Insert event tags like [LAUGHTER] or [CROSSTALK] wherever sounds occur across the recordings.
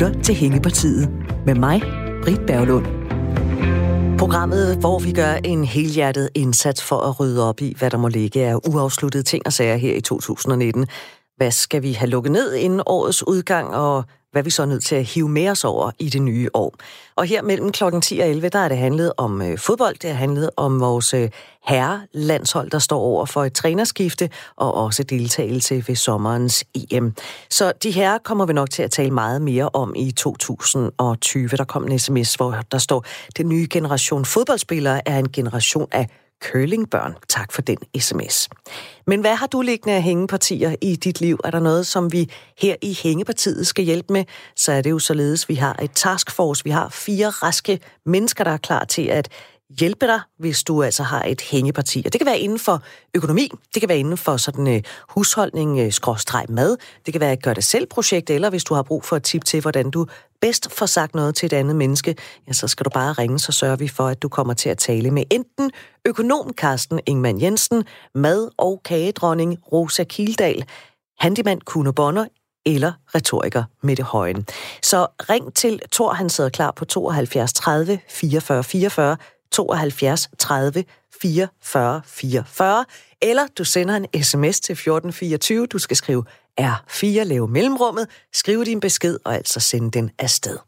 lytter til Hængepartiet med mig, Britt Berglund. Programmet, hvor vi gør en helhjertet indsats for at rydde op i, hvad der må ligge af uafsluttede ting og sager her i 2019. Hvad skal vi have lukket ned inden årets udgang, og hvad vi så er nødt til at hive med os over i det nye år. Og her mellem klokken 10 og 11, der er det handlet om øh, fodbold, det har handlet om vores øh, herrelandshold, der står over for et trænerskifte, og også deltagelse ved sommerens EM. Så de her kommer vi nok til at tale meget mere om i 2020. Der kom en sms, hvor der står, den nye generation fodboldspillere er en generation af curlingbørn. Tak for den sms. Men hvad har du liggende af hængepartier i dit liv? Er der noget, som vi her i Hængepartiet skal hjælpe med? Så er det jo således, vi har et taskforce. Vi har fire raske mennesker, der er klar til at hjælpe dig, hvis du altså har et hængeparti. Og det kan være inden for økonomi, det kan være inden for sådan uh, husholdning, uh, skråstreg mad, det kan være et gør-det-selv-projekt, eller hvis du har brug for et tip til, hvordan du bedst får sagt noget til et andet menneske, ja, så skal du bare ringe, så sørger vi for, at du kommer til at tale med enten økonom Carsten Ingman Jensen, mad- og kagedronning Rosa Kildal, handyman Kuno Bonner eller retoriker Mette Højen. Så ring til Thor, han sidder klar på 72 30 44 44, 72 30 44 44, eller du sender en sms til 1424, du skal skrive R4, lave mellemrummet, skrive din besked og altså sende den afsted.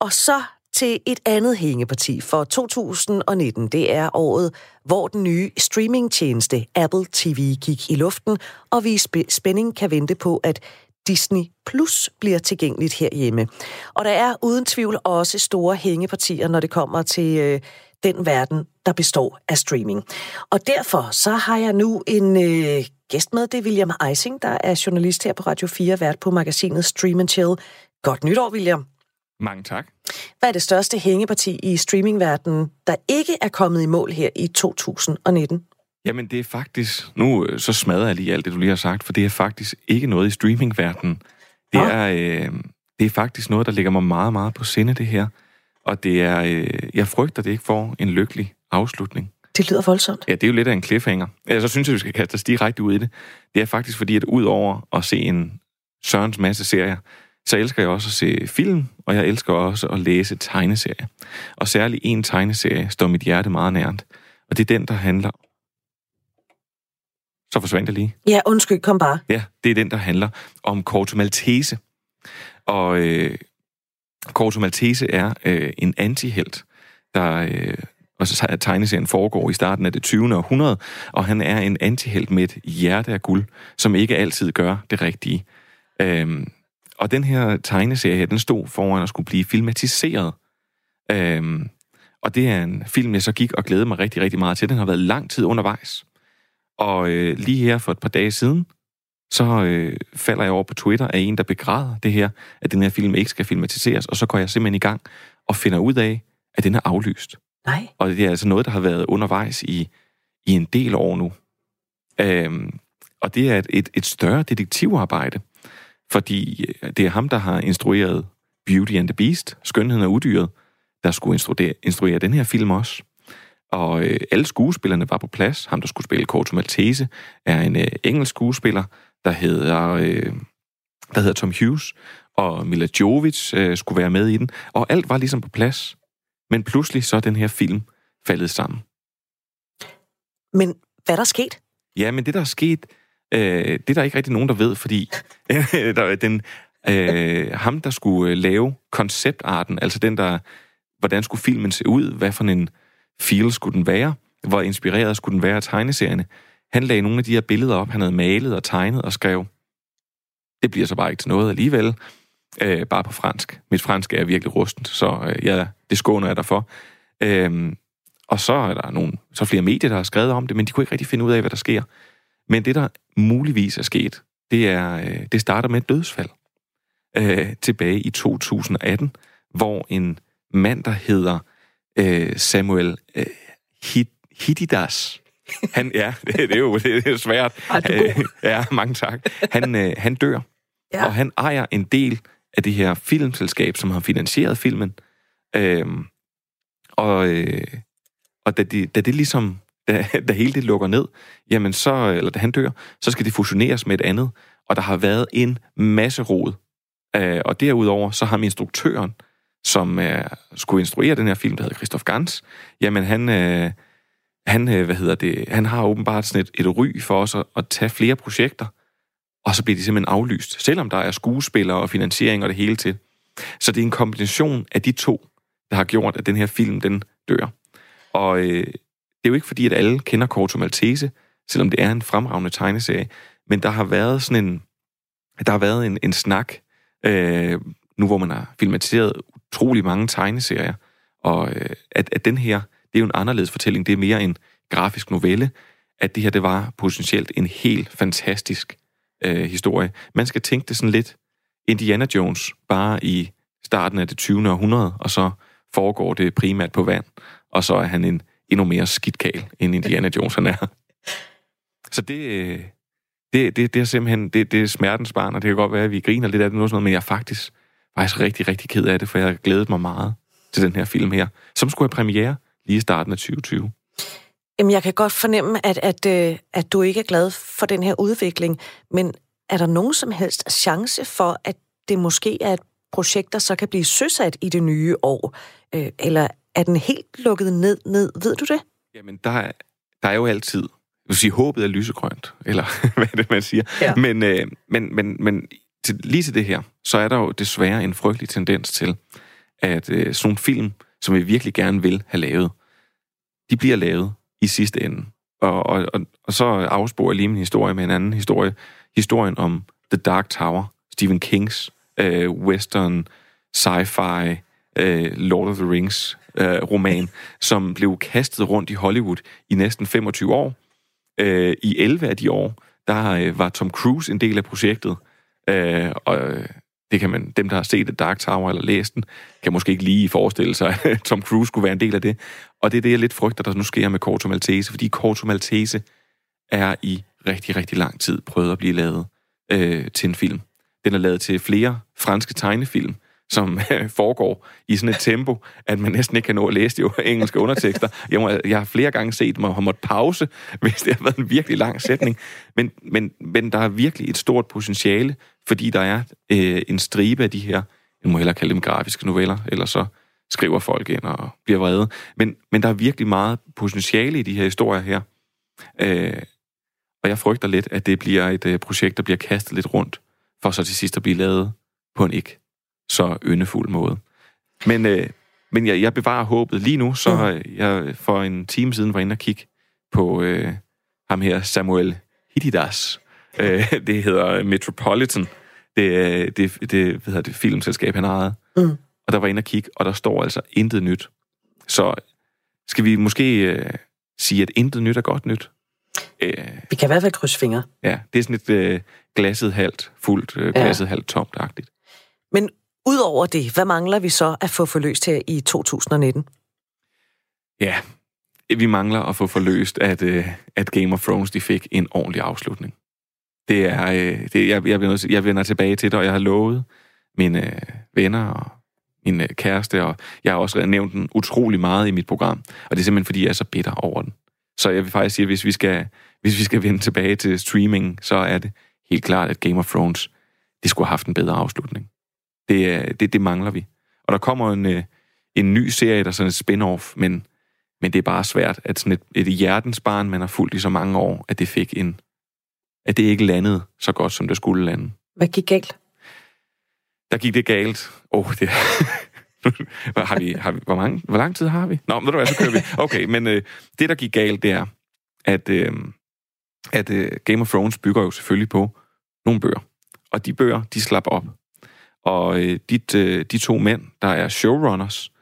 Og så til et andet hængeparti for 2019. Det er året, hvor den nye streamingtjeneste Apple TV gik i luften, og vi i spænding kan vente på, at Disney Plus bliver tilgængeligt herhjemme. Og der er uden tvivl også store hængepartier, når det kommer til øh, den verden, der består af streaming. Og derfor så har jeg nu en øh, gæst med, det er William Eising, der er journalist her på Radio 4, vært på magasinet Stream and Chill. Godt nytår, William. Mange tak. Hvad er det største hængeparti i streamingverdenen, der ikke er kommet i mål her i 2019? Jamen, det er faktisk... Nu øh, så smadrer jeg lige alt det, du lige har sagt, for det er faktisk ikke noget i streamingverdenen. Det, ja. er, øh, det er faktisk noget, der ligger mig meget, meget på sinde, det her. Og det er... Øh, jeg frygter, det ikke får en lykkelig afslutning. Det lyder voldsomt. Ja, det er jo lidt af en cliffhanger. Jeg så synes jeg, vi skal kaste os direkte ud i det. Det er faktisk fordi, at ud over at se en Sørens masse serier, så elsker jeg også at se film, og jeg elsker også at læse tegneserier. Og særligt en tegneserie står mit hjerte meget nært. Og det er den, der handler... Så forsvandt jeg lige. Ja, undskyld, kom bare. Ja, det er den, der handler om Corto Maltese. Og øh, Corto Maltese er øh, en antihelt, der... Øh, og så tegneserien foregår i starten af det 20. århundrede, og han er en antihelt med et hjerte af guld, som ikke altid gør det rigtige. Øhm, og den her tegneserie her, den stod foran at skulle blive filmatiseret. Øhm, og det er en film, jeg så gik og glædede mig rigtig, rigtig meget til. Den har været lang tid undervejs. Og øh, lige her for et par dage siden, så øh, falder jeg over på Twitter af en, der begræder det her, at den her film ikke skal filmatiseres, og så går jeg simpelthen i gang og finder ud af, at den er aflyst. Nej. Og det er altså noget, der har været undervejs i, i en del år nu. Øhm, og det er et, et, et større detektivarbejde, fordi øh, det er ham, der har instrueret Beauty and the Beast, Skønheden og Udyret, der skulle instruere, instruere den her film også. Og øh, alle skuespillerne var på plads. Ham, der skulle spille Corto Maltese, er en øh, engelsk skuespiller, der hedder, øh, der hedder Tom Hughes, og Mila Jovovich øh, skulle være med i den. Og alt var ligesom på plads. Men pludselig så er den her film faldet sammen. Men hvad er der sket? Ja, men det, der er sket, øh, det er der ikke rigtig nogen, der ved, fordi [LAUGHS] der, den, øh, ham, der skulle øh, lave konceptarten, altså den, der, hvordan skulle filmen se ud, hvad for en feel skulle den være, hvor inspireret skulle den være af tegneserierne, han lagde nogle af de her billeder op, han havde malet og tegnet og skrev. Det bliver så bare ikke til noget alligevel øh, bare på fransk. Mit fransk er virkelig rustent, så øh, ja, det skåner jeg derfor. Øh, og så er der nogle, så flere medier, der har skrevet om det, men de kunne ikke rigtig finde ud af, hvad der sker. Men det, der muligvis er sket, det, er, øh, det starter med et dødsfald øh, tilbage i 2018, hvor en mand, der hedder øh, Samuel øh, Hididas, han, ja, [LAUGHS] det, det, er jo det er svært. Ej, du er god. ja, mange tak. Han, øh, han dør, Ja. og han ejer en del af det her filmselskab, som har finansieret filmen. Øhm, og, øh, og da, de, da det ligesom, da, da hele det lukker ned, jamen så, eller da han dør, så skal det fusioneres med et andet. Og der har været en masse rod Øh, og derudover så har instruktøren, som øh, skulle instruere den her film, der hedder Christoph Gans, jamen han, øh, han, øh, hvad hedder det, han har åbenbart sådan et, et ry for os at, at tage flere projekter, og så bliver de simpelthen aflyst, selvom der er skuespillere og finansiering og det hele til. Så det er en kombination af de to, der har gjort, at den her film, den dør. Og øh, det er jo ikke fordi, at alle kender Corto Maltese, selvom det er en fremragende tegneserie, men der har været sådan en, der har været en, en snak, øh, nu hvor man har filmatiseret utrolig mange tegneserier, og øh, at, at den her, det er jo en anderledes fortælling, det er mere en grafisk novelle, at det her, det var potentielt en helt fantastisk øh, historie. Man skal tænke det sådan lidt Indiana Jones, bare i starten af det 20. århundrede, og så foregår det primært på vand, og så er han en endnu mere skidtkal, end Indiana Jones han er. [LAUGHS] Så det, øh, det, det, det er simpelthen det, det er smertens barn, og det kan godt være, at vi griner lidt af det, noget, men jeg er faktisk, faktisk rigtig, rigtig ked af det, for jeg har glædet mig meget til den her film her, som skulle have premiere lige i starten af 2020. Jamen, jeg kan godt fornemme, at, at, øh, at du ikke er glad for den her udvikling, men er der nogen som helst chance for, at det måske er et projekt, der så kan blive søsat i det nye år? Øh, eller er den helt lukket ned, ned? Ved du det? Jamen, der er, der er jo altid... Jeg vil sige, håbet er lysegrønt, eller [LAUGHS] hvad er det, man siger? Ja. Men, øh, men, men, men til, lige til det her, så er der jo desværre en frygtelig tendens til, at øh, sådan nogle film, som vi virkelig gerne vil have lavet, de bliver lavet i sidste ende. Og, og, og, og så afsporer jeg lige min historie med en anden historie. Historien om The Dark Tower, Stephen Kings øh, western, sci-fi, øh, Lord of the Rings øh, roman, [LAUGHS] som blev kastet rundt i Hollywood i næsten 25 år. Øh, I 11 af de år, der øh, var Tom Cruise en del af projektet. Øh, og øh, det kan man, dem, der har set The Dark Tower eller læst den, kan måske ikke lige forestille sig, at [LAUGHS] Tom Cruise skulle være en del af det. Og det er det, jeg lidt frygter, der nu sker med Corto Maltese, fordi Corto Maltese er i rigtig, rigtig lang tid prøvet at blive lavet øh, til en film. Den er lavet til flere franske tegnefilm, som [LAUGHS] øh, foregår i sådan et tempo, at man næsten ikke kan nå at læse de [LAUGHS] engelske undertekster. Jeg, må, jeg har flere gange set mig have måttet pause, [LAUGHS] hvis det har været en virkelig lang sætning. Men, men, men der er virkelig et stort potentiale, fordi der er øh, en stribe af de her, jeg må hellere kalde dem grafiske noveller, eller så skriver folk ind og bliver vrede. Men, men der er virkelig meget potentiale i de her historier her. Øh, og jeg frygter lidt, at det bliver et øh, projekt, der bliver kastet lidt rundt, for så til sidst at blive lavet på en ikke så yndefuld måde. Men, øh, men jeg, jeg bevarer håbet. Lige nu, så mm. jeg for en time siden var inde og kigge på øh, ham her, Samuel Hididas. Øh, [LAUGHS] det hedder Metropolitan. Det, det, det, det, hvad hedder det filmselskab, han ejede. Mm. Og der var inde og kigge, og der står altså intet nyt. Så skal vi måske øh, sige, at intet nyt er godt nyt? Øh, vi kan i hvert fald krydse fingre. Ja, det er sådan et øh, glasset halvt fuldt, øh, glasset ja. halvt tomt-agtigt. Men Udover det, hvad mangler vi så at få forløst her i 2019? Ja, vi mangler at få forløst, at, øh, at Game of Thrones de fik en ordentlig afslutning. Det er, øh, det, jeg, jeg, jeg vender tilbage til det, og jeg har lovet mine øh, venner og min kæreste, og jeg har også nævnt den utrolig meget i mit program, og det er simpelthen, fordi jeg er så bitter over den. Så jeg vil faktisk sige, at hvis vi skal, hvis vi skal vende tilbage til streaming, så er det helt klart, at Game of Thrones, det skulle have haft en bedre afslutning. Det, det, det mangler vi. Og der kommer en, øh, en ny serie, der er sådan et spin-off, men, men det er bare svært, at sådan et, et hjertens barn, man har fulgt i så mange år, at det fik en, at det ikke landede så godt, som det skulle lande. Hvad gik galt? Der gik det galt. Åh, oh, det [LAUGHS] har vi, har vi, hvor, mange, hvor lang tid har vi? Nå, ved du hvad, så kører vi. Okay, men øh, det, der gik galt, det er, at, øh, at øh, Game of Thrones bygger jo selvfølgelig på nogle bøger. Og de bøger, de slap op. Og øh, de, øh, de to mænd, der er showrunners,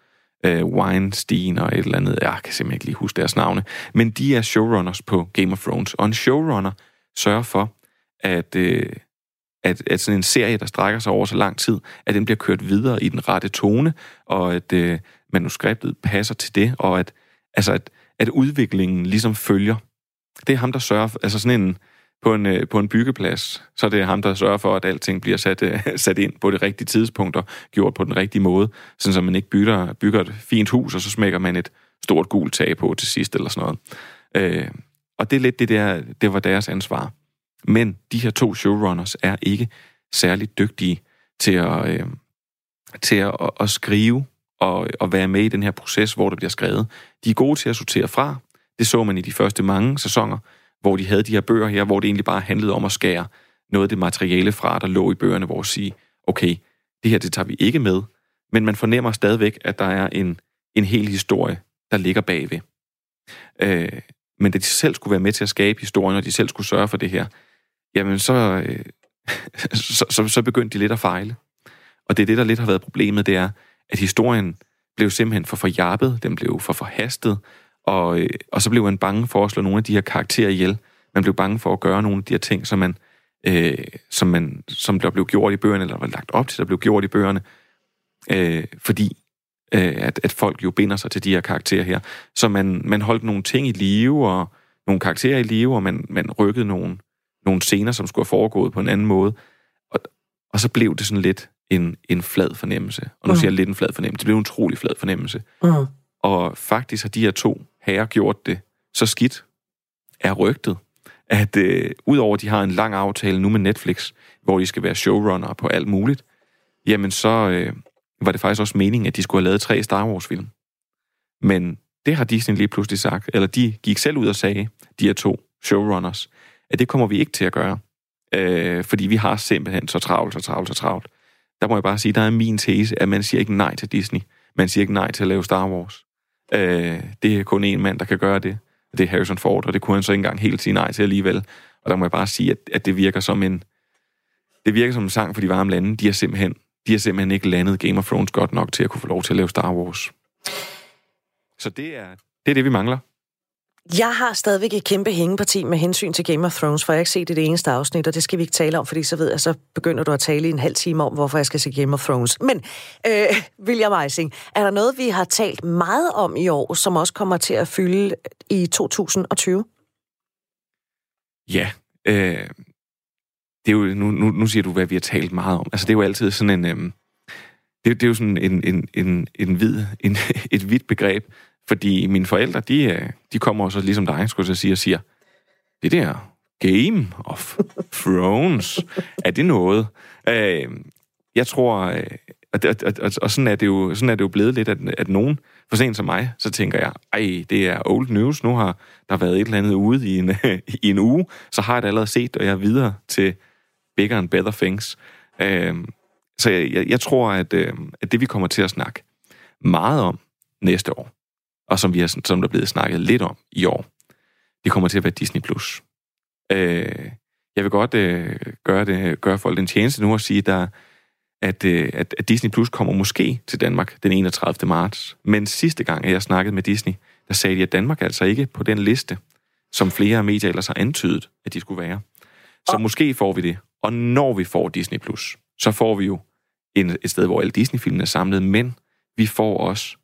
øh, Weinstein og et eller andet, jeg kan simpelthen ikke lige huske deres navne, men de er showrunners på Game of Thrones. Og en showrunner sørger for, at, øh, at, at sådan en serie, der strækker sig over så lang tid, at den bliver kørt videre i den rette tone, og at øh, manuskriptet passer til det, og at, altså at, at udviklingen ligesom følger. Det er ham, der sørger for, altså sådan en, på en, øh, på en byggeplads, så det er ham, der sørger for, at alting bliver sat, øh, [LAUGHS] sat ind på det rigtige tidspunkt og gjort på den rigtige måde, sådan så man ikke bygger, bygger et fint hus, og så smækker man et stort gult tag på til sidst eller sådan noget. Øh, og det er lidt det der, det var deres ansvar. Men de her to showrunners er ikke særlig dygtige til at, øh, til at, at, at skrive og, og være med i den her proces, hvor det bliver skrevet. De er gode til at sortere fra. Det så man i de første mange sæsoner, hvor de havde de her bøger her, hvor det egentlig bare handlede om at skære noget af det materiale fra, der lå i bøgerne, hvor at sige, okay, det her, det tager vi ikke med, men man fornemmer stadigvæk, at der er en, en hel historie, der ligger bagved. Øh, men da de selv skulle være med til at skabe historien, og de selv skulle sørge for det her, jamen så, øh, [LAUGHS] så, så, så begyndte de lidt at fejle. Og det er det, der lidt har været problemet, det er, at historien blev simpelthen for forjappet, den blev for forhastet, og, øh, og så blev man bange for at slå nogle af de her karakterer ihjel. Man blev bange for at gøre nogle af de her ting, som, man, øh, som, man, som der blev gjort i bøgerne, eller var lagt op til, der blev gjort i bøgerne, øh, fordi øh, at, at folk jo binder sig til de her karakterer her. Så man, man holdt nogle ting i live, og nogle karakterer i live, og man, man rykkede nogle, nogle scener, som skulle have foregået på en anden måde. Og, og så blev det sådan lidt en, en flad fornemmelse. Og nu mm. siger jeg lidt en flad fornemmelse. Det blev en utrolig flad fornemmelse. Mm. Og faktisk har de her to herrer gjort det så skidt, er rygtet, at øh, udover at de har en lang aftale nu med Netflix, hvor de skal være showrunner på alt muligt, jamen så øh, var det faktisk også meningen, at de skulle have lavet tre Star Wars-film. Men det har Disney lige pludselig sagt, eller de gik selv ud og sagde, de er to showrunners, at det kommer vi ikke til at gøre, øh, fordi vi har simpelthen så travlt, så travlt, så travlt. Der må jeg bare sige, der er min tese, at man siger ikke nej til Disney. Man siger ikke nej til at lave Star Wars. Øh, det er kun én mand, der kan gøre det. Det er Harrison Ford, og det kunne han så ikke engang helt sige nej til alligevel. Og der må jeg bare sige, at, at det virker som en det virker som en sang for de varme lande. De har simpelthen, de har simpelthen ikke landet Game of Thrones godt nok til at kunne få lov til at lave Star Wars. Så det er det, er det vi mangler. Jeg har stadigvæk et kæmpe hængeparti med hensyn til Game of Thrones, for jeg har ikke set det, det eneste afsnit, og det skal vi ikke tale om, fordi så ved jeg, så begynder du at tale i en halv time om, hvorfor jeg skal se Game of Thrones. Men, øh, [LAUGHS] William Eising, er der noget, vi har talt meget om i år, som også kommer til at fylde i 2020? Ja, øh, det er jo, nu, nu, nu siger du, hvad vi har talt meget om. Altså, det er jo altid sådan en... Øh, det, det er jo sådan en, en, en, en vid, en, [LAUGHS] et vidt begreb, fordi mine forældre, de, øh, de kommer også ligesom dig, skulle jeg sige, og siger, det der Game of Thrones, er det noget? Øh, jeg tror, øh, og, og, og, og sådan, er det jo, sådan er det jo blevet lidt, at, at nogen, for sent som mig, så tænker jeg, ej, det er old news, nu har der været et eller andet ude i en, [LAUGHS] i en uge, så har jeg det allerede set, og jeg er videre til bigger and better things. Øh, så jeg, jeg, jeg tror, at, øh, at det vi kommer til at snakke meget om næste år, og som, vi har, som der er blevet snakket lidt om i år, det kommer til at være Disney+. Plus. Øh, jeg vil godt øh, gøre, det, gøre folk en tjeneste nu og sige, der, at, øh, at, at Disney Plus kommer måske til Danmark den 31. marts. Men sidste gang, at jeg snakkede med Disney, der sagde de, at Danmark er altså ikke på den liste, som flere medier ellers har antydet, at de skulle være. Så og... måske får vi det. Og når vi får Disney Plus, så får vi jo en, et sted, hvor alle Disney-filmene er samlet, men vi får også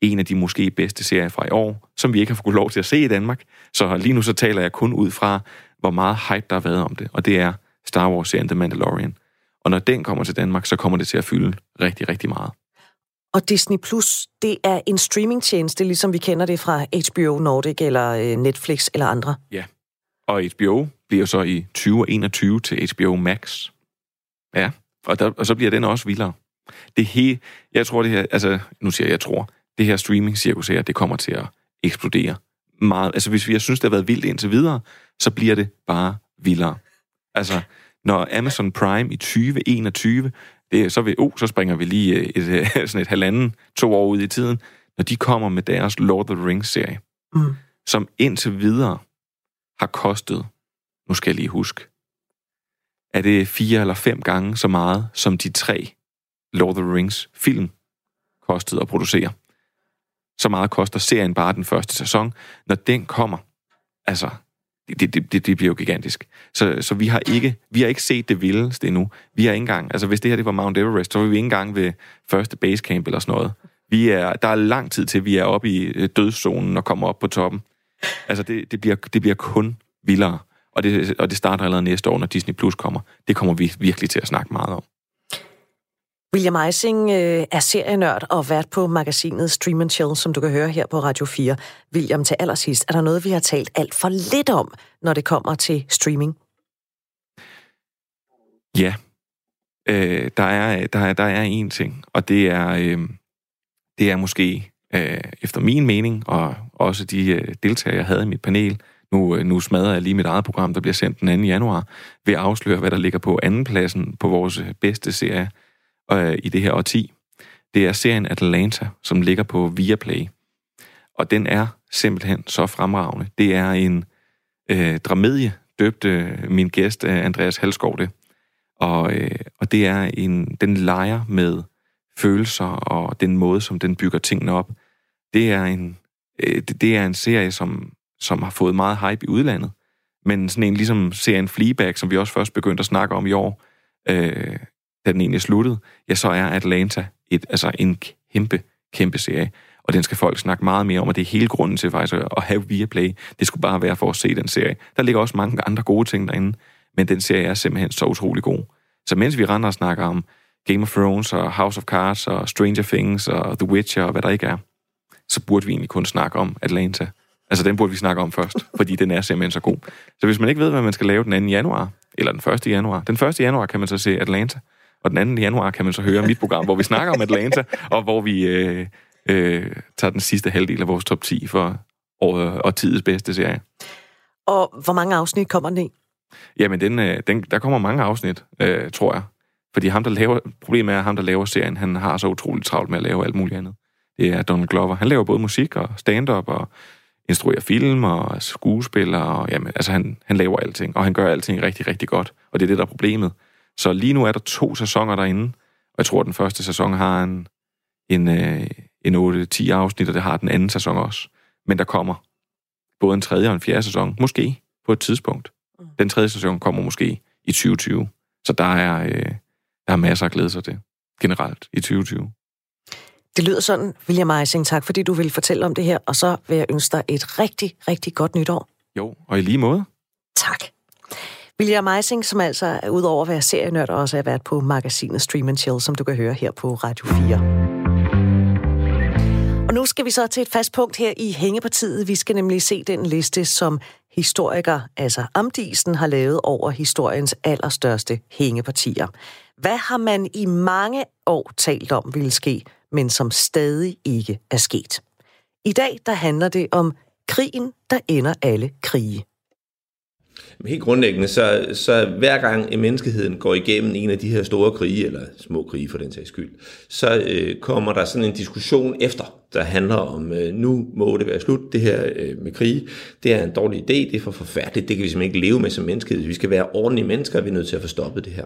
en af de måske bedste serier fra i år, som vi ikke har fået lov til at se i Danmark. Så lige nu så taler jeg kun ud fra, hvor meget hype der har været om det, og det er Star Wars-serien The Mandalorian. Og når den kommer til Danmark, så kommer det til at fylde rigtig, rigtig meget. Og Disney Plus, det er en streamingtjeneste, ligesom vi kender det fra HBO Nordic eller øh, Netflix eller andre. Ja, og HBO bliver så i 2021 til HBO Max. Ja, og, der, og så bliver den også vildere. Det he, jeg tror det her, altså nu siger jeg, jeg tror, det her streaming-cirkus her, det kommer til at eksplodere meget. Altså hvis vi har synes, det har været vildt indtil videre, så bliver det bare vildere. Altså, når Amazon Prime i 2021, det, så, vil, oh, så springer vi lige et, et, [LAUGHS] sådan et halvanden, to år ud i tiden, når de kommer med deres Lord of the Rings-serie, mm. som indtil videre har kostet, nu skal jeg lige huske, er det fire eller fem gange så meget, som de tre Lord of the Rings film kostede at producere. Så meget koster serien bare den første sæson. Når den kommer, altså, det, det, det, det bliver jo gigantisk. Så, så vi har ikke vi har ikke set det vildeste endnu. Vi har ikke engang, altså hvis det her det var Mount Everest, så var vi ikke engang ved første basecamp eller sådan noget. Vi er, der er lang tid til, vi er oppe i øh, dødszonen og kommer op på toppen. Altså det, det, bliver, det bliver kun vildere. Og det, og det starter allerede næste år, når Disney Plus kommer. Det kommer vi virkelig til at snakke meget om. William Eising øh, er serienørd og vært på magasinet Stream and Chill, som du kan høre her på Radio 4. William, til allersidst, er der noget, vi har talt alt for lidt om, når det kommer til streaming? Ja. øh, der, er, der, er, der er én ting, og det er, øh, det er måske, øh, efter min mening, og også de øh, deltagere, jeg havde i mit panel, nu, øh, nu smadrer jeg lige mit eget program, der bliver sendt den 2. januar, ved at afsløre, hvad der ligger på andenpladsen på vores bedste serie øh, i det her årti. Det er serien Atlanta, som ligger på Viaplay. Og den er simpelthen så fremragende. Det er en øh, dramedie, døbte øh, min gæst øh, Andreas Halskov det. Og, øh, og det er en, den leger med følelser og den måde, som den bygger tingene op. Det er en, øh, det, det er en serie, som, som har fået meget hype i udlandet. Men sådan en ligesom serien Fleabag, som vi også først begyndte at snakke om i år, øh, da den egentlig sluttede, ja, så er Atlanta et, altså en kæmpe, kæmpe serie. Og den skal folk snakke meget mere om, og det er hele grunden til faktisk at have Viaplay. Det skulle bare være for at se den serie. Der ligger også mange andre gode ting derinde, men den serie er simpelthen så utrolig god. Så mens vi render og snakker om Game of Thrones og House of Cards og Stranger Things og The Witcher og hvad der ikke er, så burde vi egentlig kun snakke om Atlanta. Altså, den burde vi snakke om først, [LAUGHS] fordi den er simpelthen så god. Så hvis man ikke ved, hvad man skal lave den 2. januar, eller den 1. januar, den 1. januar kan man så se Atlanta, og den 2. januar kan man så høre mit program, hvor vi snakker om Atlanta, og hvor vi øh, øh, tager den sidste halvdel af vores top 10 for året og tidets bedste serie. Og hvor mange afsnit kommer den i? Jamen, den, øh, den, der kommer mange afsnit, øh, tror jeg. Fordi ham, der laver, problemet er, at ham, der laver serien, han har så utroligt travlt med at lave alt muligt andet. Det er Donald Glover. Han laver både musik og stand-up og instruerer film og skuespiller. Og, jamen, altså, han, han laver alting, og han gør alting rigtig, rigtig godt. Og det er det, der er problemet. Så lige nu er der to sæsoner derinde, og jeg tror, at den første sæson har en, en, øh, en 8-10 afsnit, og det har den anden sæson også. Men der kommer både en tredje og en fjerde sæson, måske på et tidspunkt. Mm. Den tredje sæson kommer måske i 2020. Så der er, øh, der er masser at glæde sig til generelt i 2020. Det lyder sådan, William Eising. Tak, fordi du vil fortælle om det her. Og så vil jeg ønske dig et rigtig, rigtig godt nytår. Jo, og i lige måde. William Eising, som altså er udover at være serienørd, også er været på magasinet Stream Chill, som du kan høre her på Radio 4. Og nu skal vi så til et fast punkt her i Hængepartiet. Vi skal nemlig se den liste, som historiker, altså Amdisen, har lavet over historiens allerstørste hængepartier. Hvad har man i mange år talt om ville ske, men som stadig ikke er sket? I dag der handler det om krigen, der ender alle krige. Helt grundlæggende, så, så hver gang øh, menneskeheden går igennem en af de her store krige, eller små krige for den sags skyld, så øh, kommer der sådan en diskussion efter, der handler om, øh, nu må det være slut, det her øh, med krige. Det er en dårlig idé, det er for forfærdeligt, det kan vi simpelthen ikke leve med som menneskehed. Vi skal være ordentlige mennesker, vi er nødt til at få stoppet det her.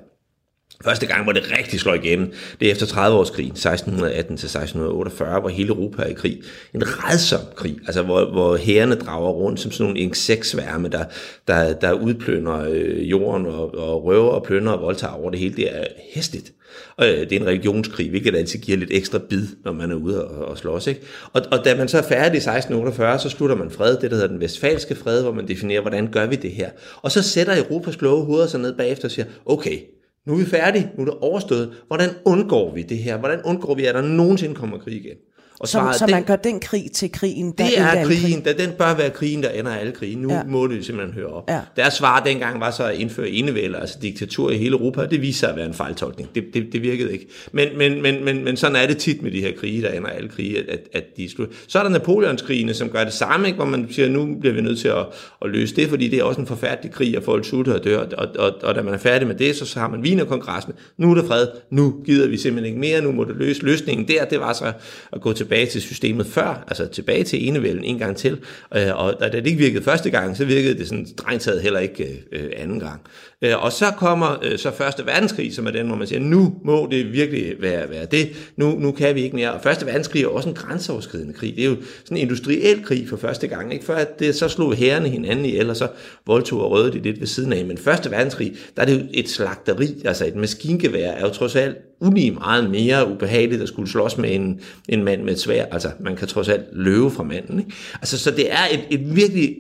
Første gang, hvor det rigtig slår igennem, det er efter 30-årskrigen, 1618 til 1648, hvor hele Europa er i krig. En redsom krig, altså hvor, hvor herrene drager rundt som sådan nogle insektsværme, der, der, der udplønder øh, jorden og, og røver og plønder og voldtager over det hele. Det er hæsligt. Og øh, det er en religionskrig, hvilket altid giver lidt ekstra bid, når man er ude og, og slås. Ikke? Og, og da man så er færdig i 1648, så slutter man fred, det der hedder den vestfalske fred, hvor man definerer, hvordan gør vi det her. Og så sætter Europas kloge hoveder sig ned bagefter og siger, okay, nu er vi færdige, nu er det overstået. Hvordan undgår vi det her? Hvordan undgår vi, at der nogensinde kommer krig igen? Og svaret, så, så man den, gør den krig til krigen, der det er krigen, da den bør være krigen, der ender alle krigen. Nu ja. må det simpelthen høre op. Ja. Deres svar dengang var så at indføre enevælde, altså diktatur i hele Europa. Det viser sig at være en fejltolkning. Det, det, det virkede ikke. Men, men, men, men, men sådan er det tit med de her krige, der ender alle krige, at, at de slut. Så er der Napoleonskrigene, som gør det samme, ikke? hvor man siger, nu bliver vi nødt til at, at løse det, fordi det er også en forfærdelig krig, og folk sulter og dør. Og, og, og, og da man er færdig med det, så, så har man Wienerkongressen. Nu er der fred. Nu gider vi simpelthen ikke mere. Nu må det løse. Løsningen der, det var så at gå tilbage til systemet før, altså tilbage til enevælden en gang til. Øh, og da det ikke virkede første gang, så virkede det sådan strengt taget heller ikke øh, øh anden gang. Øh, og så kommer øh, så første verdenskrig, som er den, hvor man siger, nu må det virkelig være, være det. Nu, nu kan vi ikke mere. Og første verdenskrig er også en grænseoverskridende krig. Det er jo sådan en industriel krig for første gang. Ikke? Før at det, så slog herrerne hinanden i, eller så voldtog og røde det lidt ved siden af. Men første verdenskrig, der er det jo et slagteri, altså et maskingevær, er jo trods alt ulige meget mere ubehageligt at skulle slås med en, en mand med et svær. Altså, man kan trods alt løbe fra manden. Ikke? Altså, så det er et, et virkelig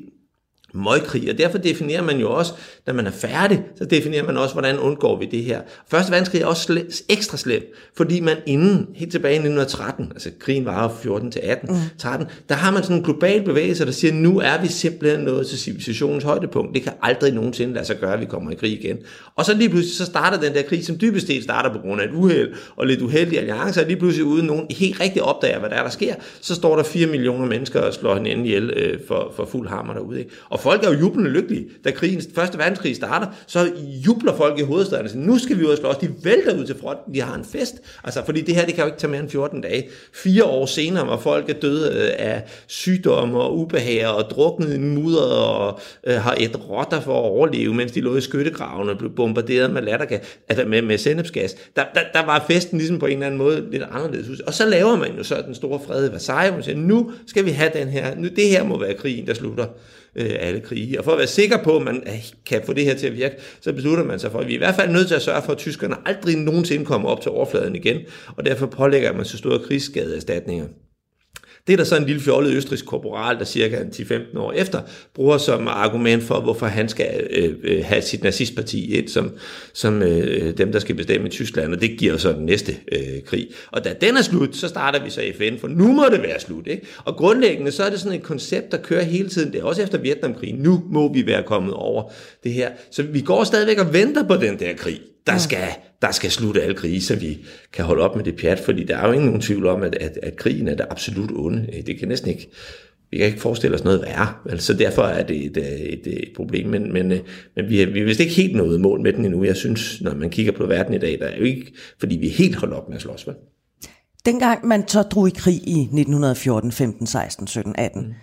møgkrig, og derfor definerer man jo også, når man er færdig, så definerer man også, hvordan undgår vi det her. Første verdenskrig er også sle- ekstra slem, fordi man inden, helt tilbage i 1913, altså krigen var 14 til 18, mm. 13, der har man sådan en global bevægelse, der siger, nu er vi simpelthen nået til civilisationens højdepunkt. Det kan aldrig nogensinde lade sig gøre, at vi kommer i krig igen. Og så lige pludselig, så starter den der krig, som dybest set starter på grund af et uheld og lidt uheldige alliancer, og lige pludselig uden nogen helt rigtig opdager, hvad der er, der sker, så står der 4 millioner mennesker og slår hinanden ihjel øh, for, for fuld hammer derude. Ikke? Og folk er jo jublende lykkelige. Da krigen, første verdenskrig starter, så jubler folk i hovedstaden Så nu skal vi ud og slås. De vælter ud til fronten, de har en fest. Altså, fordi det her, det kan jo ikke tage mere end 14 dage. Fire år senere, hvor folk er døde øh, af sygdomme og ubehag og druknet i mudder og øh, har et rotter for at overleve, mens de lå i skyttegravene og blev bombarderet med lattergas, altså med, med sennepsgas. Der, der, der, var festen ligesom på en eller anden måde lidt anderledes. Og så laver man jo så den store fred i Versailles, og siger, nu skal vi have den her, nu det her må være krigen, der slutter øh, alle krige. Og for at være sikker på, at man øh, kan få det her til at virke, så beslutter man sig for, at vi er i hvert fald nødt til at sørge for, at tyskerne aldrig nogensinde kommer op til overfladen igen, og derfor pålægger man så store krigsskadeerstatninger. Det er der så en lille fjollet østrisk korporal, der cirka 10-15 år efter, bruger som argument for, hvorfor han skal øh, øh, have sit nazistparti ind som, som øh, dem, der skal bestemme i Tyskland, og det giver så den næste øh, krig. Og da den er slut, så starter vi så FN, for nu må det være slut. Ikke? Og grundlæggende så er det sådan et koncept, der kører hele tiden. Det er også efter Vietnamkrigen. Nu må vi være kommet over det her. Så vi går stadigvæk og venter på den der krig der skal, der skal slutte alle krige, så vi kan holde op med det pjat, fordi der er jo ingen tvivl om, at, at, at krigen er det absolut onde. Det kan næsten ikke, vi kan ikke forestille os noget værre, altså derfor er det et, et, et problem, men, men, men vi, har, vi har vist ikke helt nået mål med den endnu. Jeg synes, når man kigger på verden i dag, der er jo ikke, fordi vi er helt holdt op med at slås. Vel? Dengang man så drog i krig i 1914, 15, 16, 17, 18, mm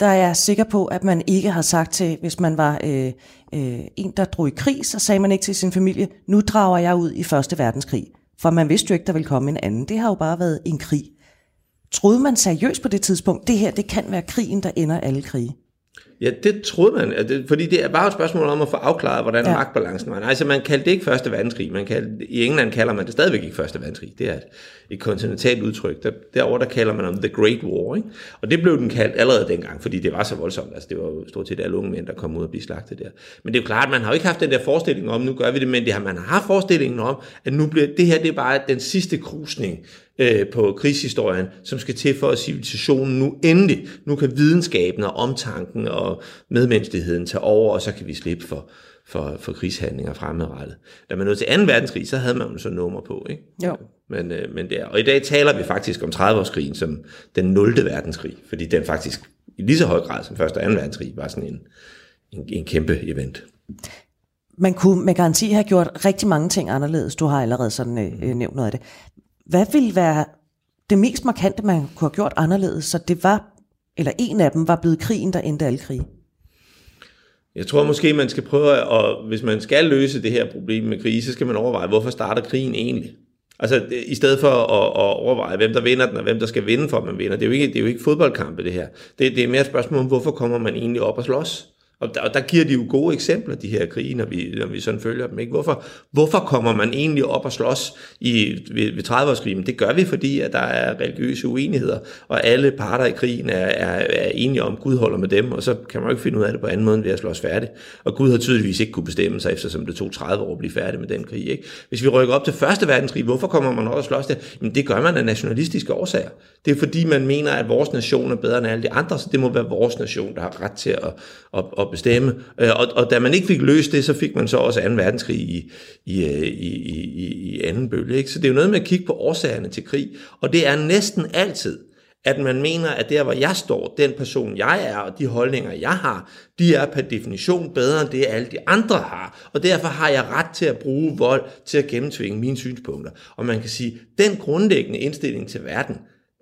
der er jeg sikker på, at man ikke har sagt til, hvis man var øh, øh, en, der drog i krig, så sagde man ikke til sin familie, nu drager jeg ud i Første Verdenskrig. For man vidste jo ikke, der ville komme en anden. Det har jo bare været en krig. Troede man seriøst på det tidspunkt, det her, det kan være krigen, der ender alle krige? Ja, det troede man, det, fordi det er bare et spørgsmål om at få afklaret, hvordan ja. magtbalancen var. Altså, man kaldte det ikke Første Verdenskrig. Man kaldte, I England kalder man det stadigvæk ikke Første Verdenskrig. Det er et, et kontinentalt udtryk. Der, derovre der kalder man om The Great War. Ikke? Og det blev den kaldt allerede dengang, fordi det var så voldsomt. Altså, det var jo stort set alle unge mænd, der kom ud og blive slagtet der. Men det er jo klart, at man har jo ikke haft den der forestilling om, nu gør vi det, men det har, man har haft forestillingen om, at nu bliver, det her det er bare den sidste krusning øh, på krigshistorien, som skal til for, at civilisationen nu endelig, nu kan videnskaben og omtanken og medmenneskeligheden tage over, og så kan vi slippe for, for, for krigshandlinger fremadrettet. Da man nåede til 2. verdenskrig, så havde man jo så nummer på, ikke? Jo. Men, øh, men det er, og i dag taler vi faktisk om 30-årskrigen som den 0. verdenskrig, fordi den faktisk i lige så høj grad som 1. og 2. verdenskrig var sådan en, en, en kæmpe event. Man kunne med garanti have gjort rigtig mange ting anderledes. Du har allerede sådan øh, nævnt noget af det. Hvad ville være det mest markante, man kunne have gjort anderledes, så det var, eller en af dem var blevet krigen, der endte alle krige? Jeg tror måske, man skal prøve, at, hvis man skal løse det her problem med krig, så skal man overveje, hvorfor starter krigen egentlig? Altså, i stedet for at, at overveje, hvem der vinder den, og hvem der skal vinde for, at man vinder. Det er jo ikke, det er jo ikke fodboldkampe, det her. Det, det er mere et spørgsmål om, hvorfor kommer man egentlig op og slås? Og der, og der giver de jo gode eksempler, de her krige, når vi, når vi sådan følger dem. Ikke? Hvorfor, hvorfor kommer man egentlig op og slås i, ved, ved 30-årskrigen? Det gør vi, fordi at der er religiøse uenigheder, og alle parter i krigen er, er, er enige om, at Gud holder med dem, og så kan man jo ikke finde ud af det på anden måde, end ved at slås færdigt. Og Gud har tydeligvis ikke kunne bestemme sig, eftersom det tog 30 år at blive færdig med den krig. Ikke? Hvis vi rykker op til Første verdenskrig, hvorfor kommer man op og slås der? Jamen det gør man af nationalistiske årsager. Det er fordi, man mener, at vores nation er bedre end alle de andre, så det må være vores nation, der har ret til at, at, at bestemme. Øh, og, og da man ikke fik løst det, så fik man så også 2. verdenskrig i, i, i, i, i anden bølge. Ikke? Så det er jo noget med at kigge på årsagerne til krig, og det er næsten altid, at man mener, at der, hvor jeg står, den person, jeg er, og de holdninger, jeg har, de er per definition bedre end det, alle de andre har. Og derfor har jeg ret til at bruge vold til at gennemtvinge mine synspunkter. Og man kan sige, den grundlæggende indstilling til verden,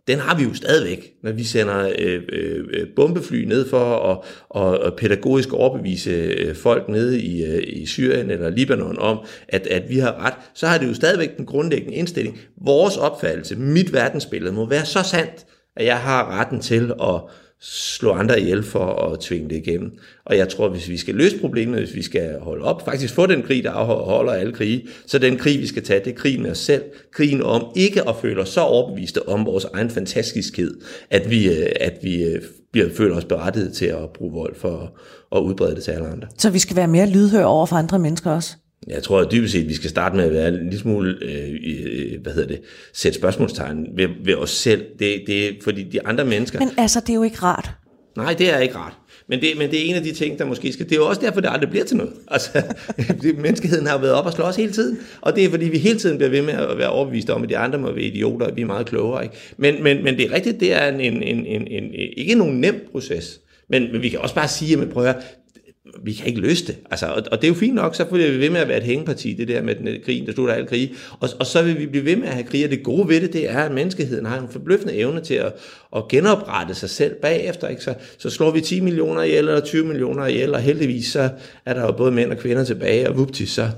den har vi jo stadigvæk, når vi sender øh, øh, øh bombefly ned for at og, og pædagogisk overbevise øh, folk nede i, øh, i Syrien eller Libanon om, at, at vi har ret, så har det jo stadigvæk den grundlæggende indstilling. Vores opfattelse, mit verdensbillede, må være så sandt, at jeg har retten til at slå andre ihjel for at tvinge det igennem. Og jeg tror, hvis vi skal løse problemet, hvis vi skal holde op, faktisk få den krig, der afholder alle krige, så den krig, vi skal tage, det er krigen med os selv. Krigen om ikke at føle os så overbeviste om vores egen fantastiskhed, at vi, øh, at vi øh, bliver, føler os berettiget til at bruge vold for at udbrede det til alle andre. Så vi skal være mere lydhøre over for andre mennesker også? Jeg tror at dybest set, at vi skal starte med at være en lille smule, øh, hvad hedder det, sætte spørgsmålstegn ved, ved os selv. Det, det er fordi de andre mennesker... Men altså, det er jo ikke rart. Nej, det er ikke rart. Men det, men det er en af de ting, der måske skal... Det er jo også derfor, det aldrig bliver til noget. [LAUGHS] Altså, det, menneskeheden har været op og slås hele tiden, og det er fordi, vi hele tiden bliver ved med at være overbevist om, at de andre må være idioter, og vi er meget klogere. Ikke? Men, men, men det er rigtigt, det er en, en, en, en, en, ikke nogen nem proces. Men, men vi kan også bare sige, at prøver, vi kan ikke løse det. Altså, og, og det er jo fint nok, så bliver vi ved med at være et hængeparti, det der med den øh, krigen, der slutter alle krige. Og, og så vil vi blive ved med at have krig, og det gode ved det, det er, at menneskeheden har en forbløffende evne til at, at genoprette sig selv bagefter. Ikke? Så, så slår vi 10 millioner ihjel, eller 20 millioner ihjel, og heldigvis så er der jo både mænd og kvinder tilbage, og vupti, så,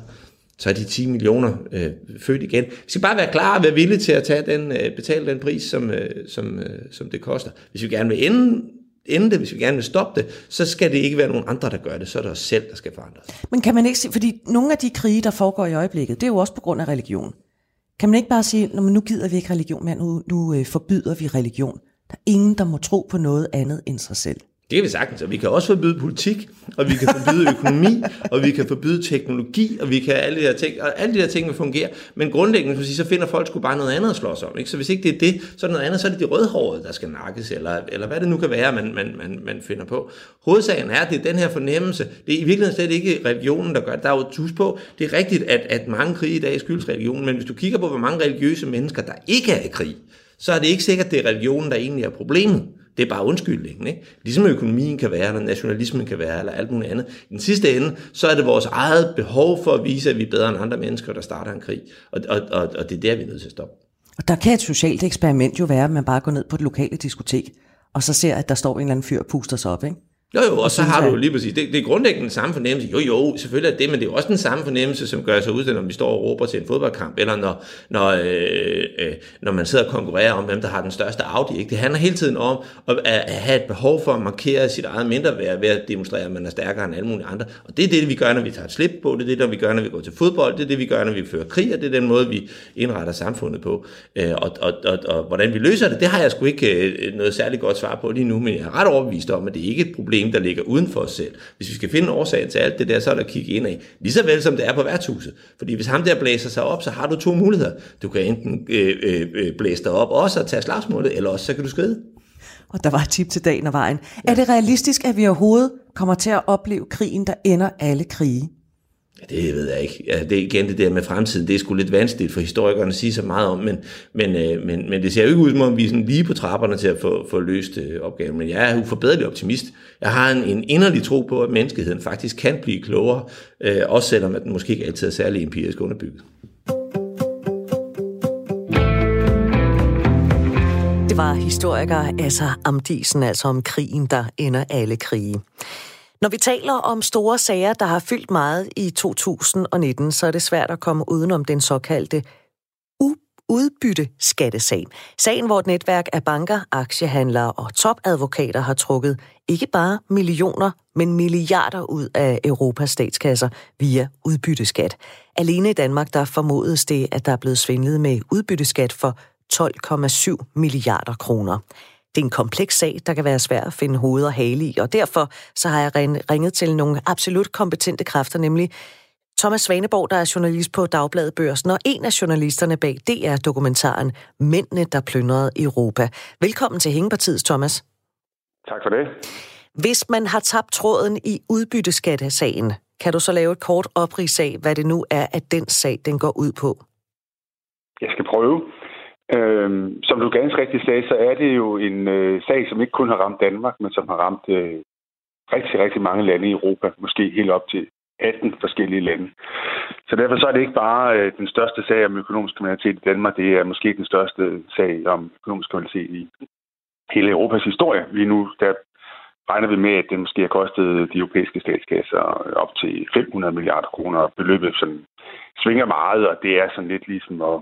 så er de 10 millioner øh, født igen. Vi skal bare være klar og være villige til at tage den, øh, betale den pris, som, øh, som, øh, som det koster. Hvis vi gerne vil ende ende det, hvis vi gerne vil stoppe det, så skal det ikke være nogen andre, der gør det. Så er det os selv, der skal forandre Men kan man ikke sige, fordi nogle af de krige, der foregår i øjeblikket, det er jo også på grund af religion. Kan man ikke bare sige, når nu gider vi ikke religion mere, nu, nu øh, forbyder vi religion. Der er ingen, der må tro på noget andet end sig selv. Det kan vi sagtens, og vi kan også forbyde politik, og vi kan forbyde [LAUGHS] økonomi, og vi kan forbyde teknologi, og vi kan alle de her ting, og alle de her ting vil fungere, men grundlæggende så finder folk sgu bare noget andet at slås om. Ikke? Så hvis ikke det er det, så er det noget andet, så er det de rødhårede, der skal nakkes, eller, eller hvad det nu kan være, man, man, man, man finder på. Hovedsagen er, at det er den her fornemmelse. Det er i virkeligheden slet ikke religionen, der gør det. Der er jo tus på, det er rigtigt, at, at mange krige i dag skyldes religionen, men hvis du kigger på, hvor mange religiøse mennesker, der ikke er i krig, så er det ikke sikkert, at det er religionen, der egentlig er problemet. Det er bare undskyldningen. Ikke? Ligesom økonomien kan være, eller nationalismen kan være, eller alt muligt andet. I den sidste ende, så er det vores eget behov for at vise, at vi er bedre end andre mennesker, der starter en krig. Og, og, og, og det er der, vi er nødt til at stoppe. Og der kan et socialt eksperiment jo være, at man bare går ned på et lokale diskotek, og så ser, at der står en eller anden fyr og puster sig op, ikke? Jo, jo, og så har du lige præcis, det, det er grundlæggende den samme fornemmelse. Jo, jo, selvfølgelig er det, men det er også den samme fornemmelse, som gør sig ud, når vi står og råber til en fodboldkamp, eller når, når, øh, øh, når man sidder og konkurrerer om, hvem der har den største Audi. Ikke? Det handler hele tiden om at, at have et behov for at markere sit eget mindre værd ved at demonstrere, at man er stærkere end alle mulige andre. Og det er det, vi gør, når vi tager et slip på, det er det, vi gør, når vi går til fodbold, det er det, vi gør, når vi fører krig, og det er den måde, vi indretter samfundet på. Øh, og, og, og, og, hvordan vi løser det, det har jeg sgu ikke øh, noget særligt godt svar på lige nu, men jeg er ret overbevist om, at det ikke er et problem, der ligger uden for os selv. Hvis vi skal finde årsagen til alt det der, så er der at kigge ind af. Lige så vel som det er på værtshuset. Fordi hvis ham der blæser sig op, så har du to muligheder. Du kan enten øh, øh, øh blæse dig op også og tage slagsmålet, eller også så kan du skride. Og der var et tip til dagen og vejen. Ja. Er det realistisk, at vi overhovedet kommer til at opleve krigen, der ender alle krige? Det ved jeg ikke. Ja, det er igen det der med fremtiden. Det er sgu lidt vanskeligt for historikerne at sige så meget om, men, men, øh, men, men det ser jo ikke ud som om, vi er sådan lige på trapperne til at få, få løst øh, opgaven. Men jeg er uforbederlig optimist. Jeg har en, en inderlig tro på, at menneskeheden faktisk kan blive klogere, øh, også selvom at den måske ikke altid er særlig empirisk underbygget. Det var historiker Asser Amdisen, altså om krigen, der ender alle krige. Når vi taler om store sager, der har fyldt meget i 2019, så er det svært at komme udenom den såkaldte udbytte skattesag. Sagen, hvor et netværk af banker, aktiehandlere og topadvokater har trukket ikke bare millioner, men milliarder ud af Europas statskasser via udbytteskat. Alene i Danmark, der formodes det, at der er blevet svindlet med udbytteskat for 12,7 milliarder kroner. Det er en kompleks sag, der kan være svær at finde hoved og hale i, og derfor så har jeg ringet til nogle absolut kompetente kræfter, nemlig Thomas Svaneborg, der er journalist på Dagbladet Børsen, og en af journalisterne bag DR-dokumentaren Mændene, der plyndrede Europa. Velkommen til Hængepartiet, Thomas. Tak for det. Hvis man har tabt tråden i udbytteskattesagen, kan du så lave et kort oprids af, hvad det nu er, at den sag den går ud på? Jeg skal prøve. Øhm, som du ganske rigtigt sagde, så er det jo en øh, sag, som ikke kun har ramt Danmark, men som har ramt øh, rigtig, rigtig mange lande i Europa. Måske helt op til 18 forskellige lande. Så derfor så er det ikke bare øh, den største sag om økonomisk kriminalitet i Danmark, det er måske den største sag om økonomisk kriminalitet i hele Europas historie. Lige nu der regner vi med, at det måske har kostet de europæiske statskasser op til 500 milliarder kroner. Beløbet sådan svinger meget, og det er sådan lidt ligesom at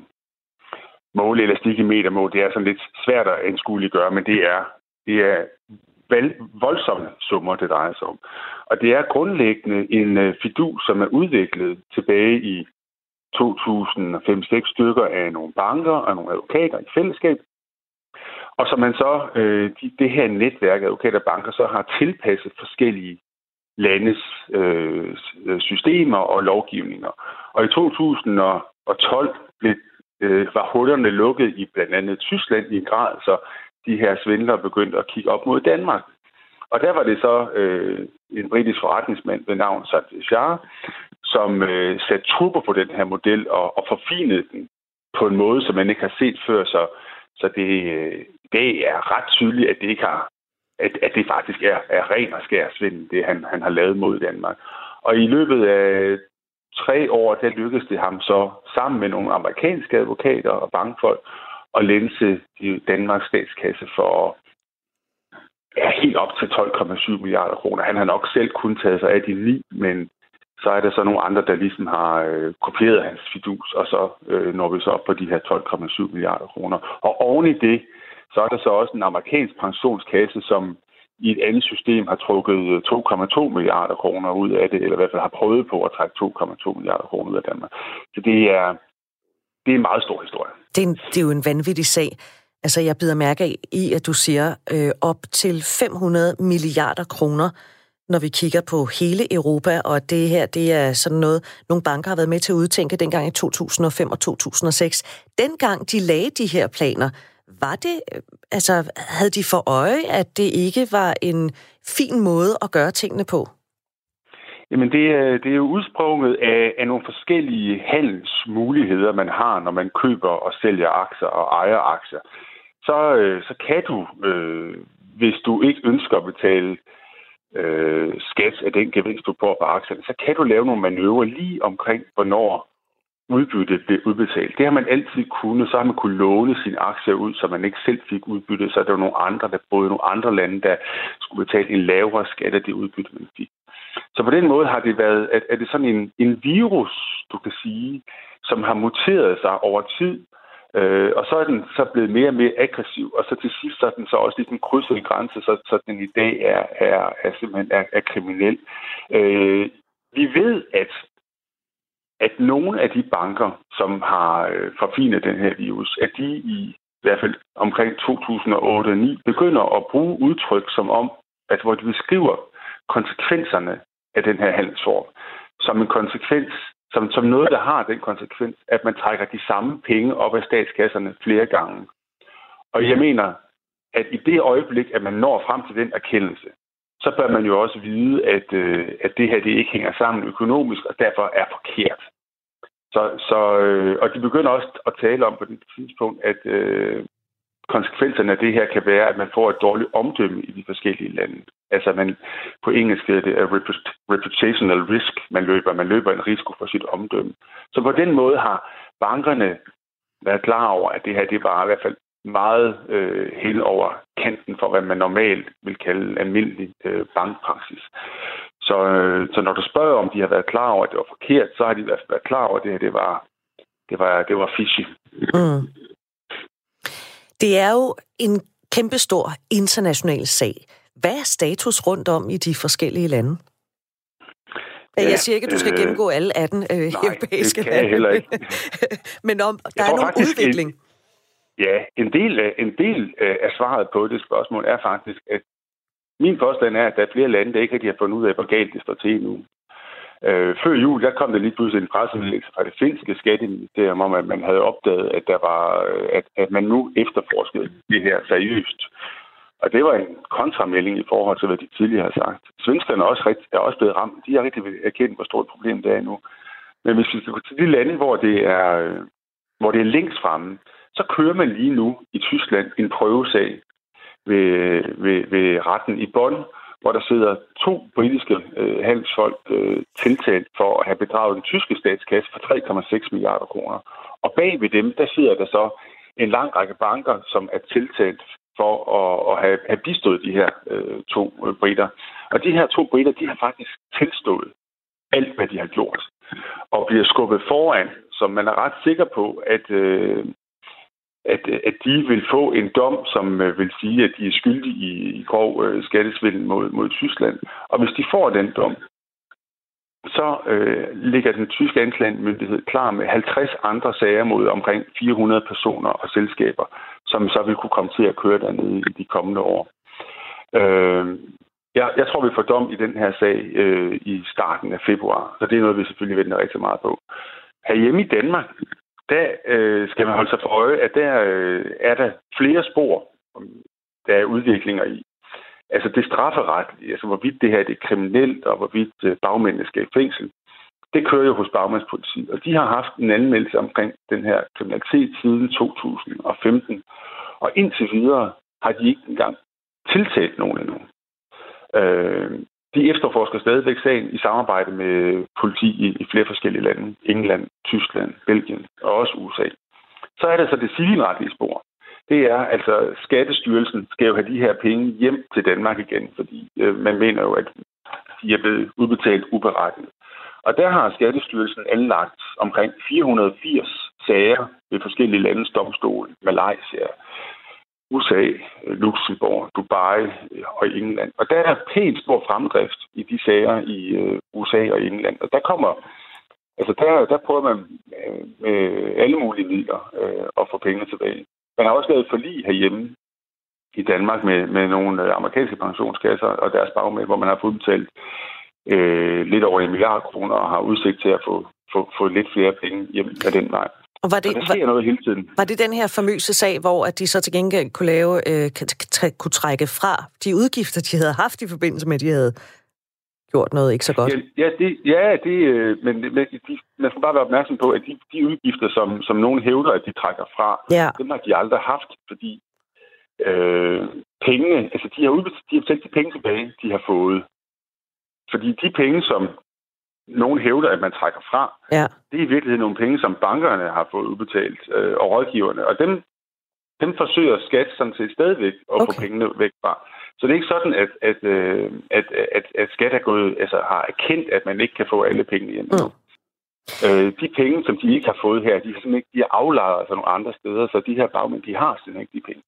måle elastik i metermål. Det er sådan lidt svært at anskueliggøre, men det er, det er voldsomme summer, det drejer sig om. Og det er grundlæggende en øh, fidu, som er udviklet tilbage i 2005-6 stykker af nogle banker og nogle advokater i fællesskab, og som man så, øh, de, det her netværk af advokater og banker, så har tilpasset forskellige landes øh, øh systemer og lovgivninger. Og i 2012 blev, øh, var hullerne lukket i blandt andet Tyskland i en grad, så de her svindlere begyndte at kigge op mod Danmark. Og der var det så øh, en britisk forretningsmand ved navn Sanjay som øh, satte trupper på den her model og, og forfinede den på en måde, som man ikke har set før. Så, så det, øh, det er ret tydeligt, at det ikke har at, at det faktisk er, er ren og skær svindel, det han, han har lavet mod Danmark. Og i løbet af tre år, der lykkedes det ham så sammen med nogle amerikanske advokater og bankfolk at lænse Danmarks statskasse for ja, helt op til 12,7 milliarder kroner. Han har nok selv kun taget sig af de ni, men så er der så nogle andre, der ligesom har øh, kopieret hans fidus, og så øh, når vi så op på de her 12,7 milliarder kroner. Og oven i det, så er der så også en amerikansk pensionskasse, som i et andet system har trukket øh, 2,2 milliarder kroner ud af det, eller i hvert fald har prøvet på at trække 2,2 milliarder kroner ud af Danmark. Så det er, det er en meget stor historie. Det er, en, det er jo en vanvittig sag. Altså, jeg bider mærke i, at du siger øh, op til 500 milliarder kroner, når vi kigger på hele Europa, og det her, det er sådan noget, nogle banker har været med til at udtænke dengang i 2005 og 2006. Dengang de lagde de her planer, var det, øh, altså havde de for øje, at det ikke var en fin måde at gøre tingene på? Jamen, det er, det er jo udsprunget af, af nogle forskellige handelsmuligheder, man har, når man køber og sælger aktier og ejer aktier. Så, øh, så kan du, øh, hvis du ikke ønsker at betale øh, skat af den gevinst, du får på aktierne, så kan du lave nogle manøvrer lige omkring, hvornår udbytte blev udbetalt. Det har man altid kunnet. Så har man kunne låne sine aktier ud, så man ikke selv fik udbytte. Så er der var nogle andre, der boede i nogle andre lande, der skulle betale en lavere skat af det udbytte, man fik. Så på den måde har det været, at, er det sådan en, en virus, du kan sige, som har muteret sig over tid, Øh, og så er den så blevet mere og mere aggressiv, og så til sidst så er den så også ligesom krydset en grænse, så, så den i dag er, er, er simpelthen er, er kriminel. Øh, vi ved, at at nogle af de banker, som har øh, forfinet den her virus, at de i, i hvert fald omkring 2008-2009 begynder at bruge udtryk som om, at hvor de beskriver konsekvenserne af den her handelsform, som en konsekvens, som, som noget, der har den konsekvens, at man trækker de samme penge op af statskasserne flere gange. Og jeg mener, at i det øjeblik, at man når frem til den erkendelse, så bør man jo også vide, at, øh, at det her det ikke hænger sammen økonomisk, og derfor er forkert. Så, så, øh, og de begynder også at tale om på det tidspunkt, at øh, konsekvenserne af det her kan være, at man får et dårligt omdømme i de forskellige lande. Altså man, på engelsk hedder det uh, reputational risk, man løber. Man løber en risiko for sit omdømme. Så på den måde har bankerne været klar over, at det her det var i hvert fald meget øh, hen over kanten for, hvad man normalt vil kalde almindelig øh, bankpraksis. Så, øh, så når du spørger, om de har været klar over, at det var forkert, så har de i hvert fald været klar over, at det her det var, det var, det var fishy. Mm. Det er jo en kæmpestor international sag. Hvad er status rundt om i de forskellige lande? Ja, jeg siger ikke, at du skal øh, gennemgå alle 18 øh, nej, europæiske jeg heller ikke. [LAUGHS] Men om, der er nogen udvikling. En, ja, en del, af, en del øh, af svaret på det spørgsmål er faktisk, at min påstand er, at der er flere lande, der ikke rigtig har fundet ud af, hvor galt det står til nu. Øh, før jul, der kom der lige pludselig en pressemeddelelse fra det finske skatteministerium om, at man havde opdaget, at, der var, øh, at, at man nu efterforskede det her seriøst. Og det var en kontramelding i forhold til, hvad de tidligere har sagt. Svenskerne er også, rigtig, er også blevet ramt. De har rigtig erkendt, hvor stort problem det er nu. Men hvis vi skal gå til de lande, hvor det er, øh, hvor det er længst fremme, så kører man lige nu i Tyskland en prøvesag ved, ved, ved retten i Bonn, hvor der sidder to britiske øh, handelsfolk øh, tiltalt for at have bedraget den tyske statskasse for 3,6 milliarder kroner. Og bag ved dem, der sidder der så en lang række banker, som er tiltalt for at, at have, have bistået de her øh, to øh, britter. Og de her to britter, de har faktisk tilstået alt, hvad de har gjort, og bliver skubbet foran, så man er ret sikker på, at, øh, at, at de vil få en dom, som øh, vil sige, at de er skyldige i, i grov øh, skattesvindel mod, mod Tyskland. Og hvis de får den dom, så øh, ligger den tyske anklagemyndighed klar med 50 andre sager mod omkring 400 personer og selskaber, som så vil kunne komme til at køre dernede i de kommende år. Øh, jeg, jeg tror, vi får dom i den her sag øh, i starten af februar, så det er noget, vi selvfølgelig venter rigtig meget på. Herhjemme i Danmark, der øh, skal man holde sig for øje, at der øh, er der flere spor, der er udviklinger i. Altså det strafferetlige, altså hvorvidt det her det er kriminelt, og hvorvidt øh, bagmændene skal i fængsel, det kører jo hos bagmandspolitiet. Og de har haft en anmeldelse omkring den her kriminalitet siden 2015. Og indtil videre har de ikke engang tiltalt nogen endnu. Øh, de efterforsker stadigvæk sagen i samarbejde med politi i, i flere forskellige lande. England, Tyskland, Belgien og også USA. Så er det så det civilretlige spor. Det er altså, Skattestyrelsen skal jo have de her penge hjem til Danmark igen, fordi øh, man mener jo, at de er blevet udbetalt uberettiget. Og der har Skattestyrelsen anlagt omkring 480 sager ved forskellige landes domstole, Malaysia, USA, Luxembourg, Dubai øh, og England. Og der er pænt stor fremdrift i de sager i øh, USA og England. Og der kommer, altså der, der prøver man øh, med alle mulige midler at få penge tilbage. Man har også lavet forlig herhjemme i Danmark med, med nogle amerikanske pensionskasser og deres bagmænd, hvor man har fået betalt øh, lidt over en milliard kroner og har udsigt til at få, få, få lidt flere penge hjem af den vej. Og var det, og der sker var, noget hele tiden. Var det den her famøse sag, hvor at de så til gengæld kunne, lave, øh, kunne trække fra de udgifter, de havde haft i forbindelse med, at de havde gjort noget ikke så godt? Ja, ja det, ja, det øh, men, men de, man skal bare være opmærksom på, at de, de udgifter, som, som nogen hævder, at de trækker fra, ja. dem har de aldrig haft, fordi øh, pengene, altså de har, udbetalt, de har betalt de penge tilbage, de har fået. Fordi de penge, som nogen hævder, at man trækker fra, ja. det er i virkeligheden nogle penge, som bankerne har fået udbetalt, øh, og rådgiverne. Og dem, dem forsøger skat sådan set stadigvæk at okay. få pengene væk fra. Så det er ikke sådan, at, at, øh, at, at, at skat er gået, altså, har erkendt, at man ikke kan få alle pengene hjem. Mm. Øh, de penge, som de ikke har fået her, de er ikke de er aflejret altså nogle andre steder, så de her bagmænd, de har simpelthen ikke de penge.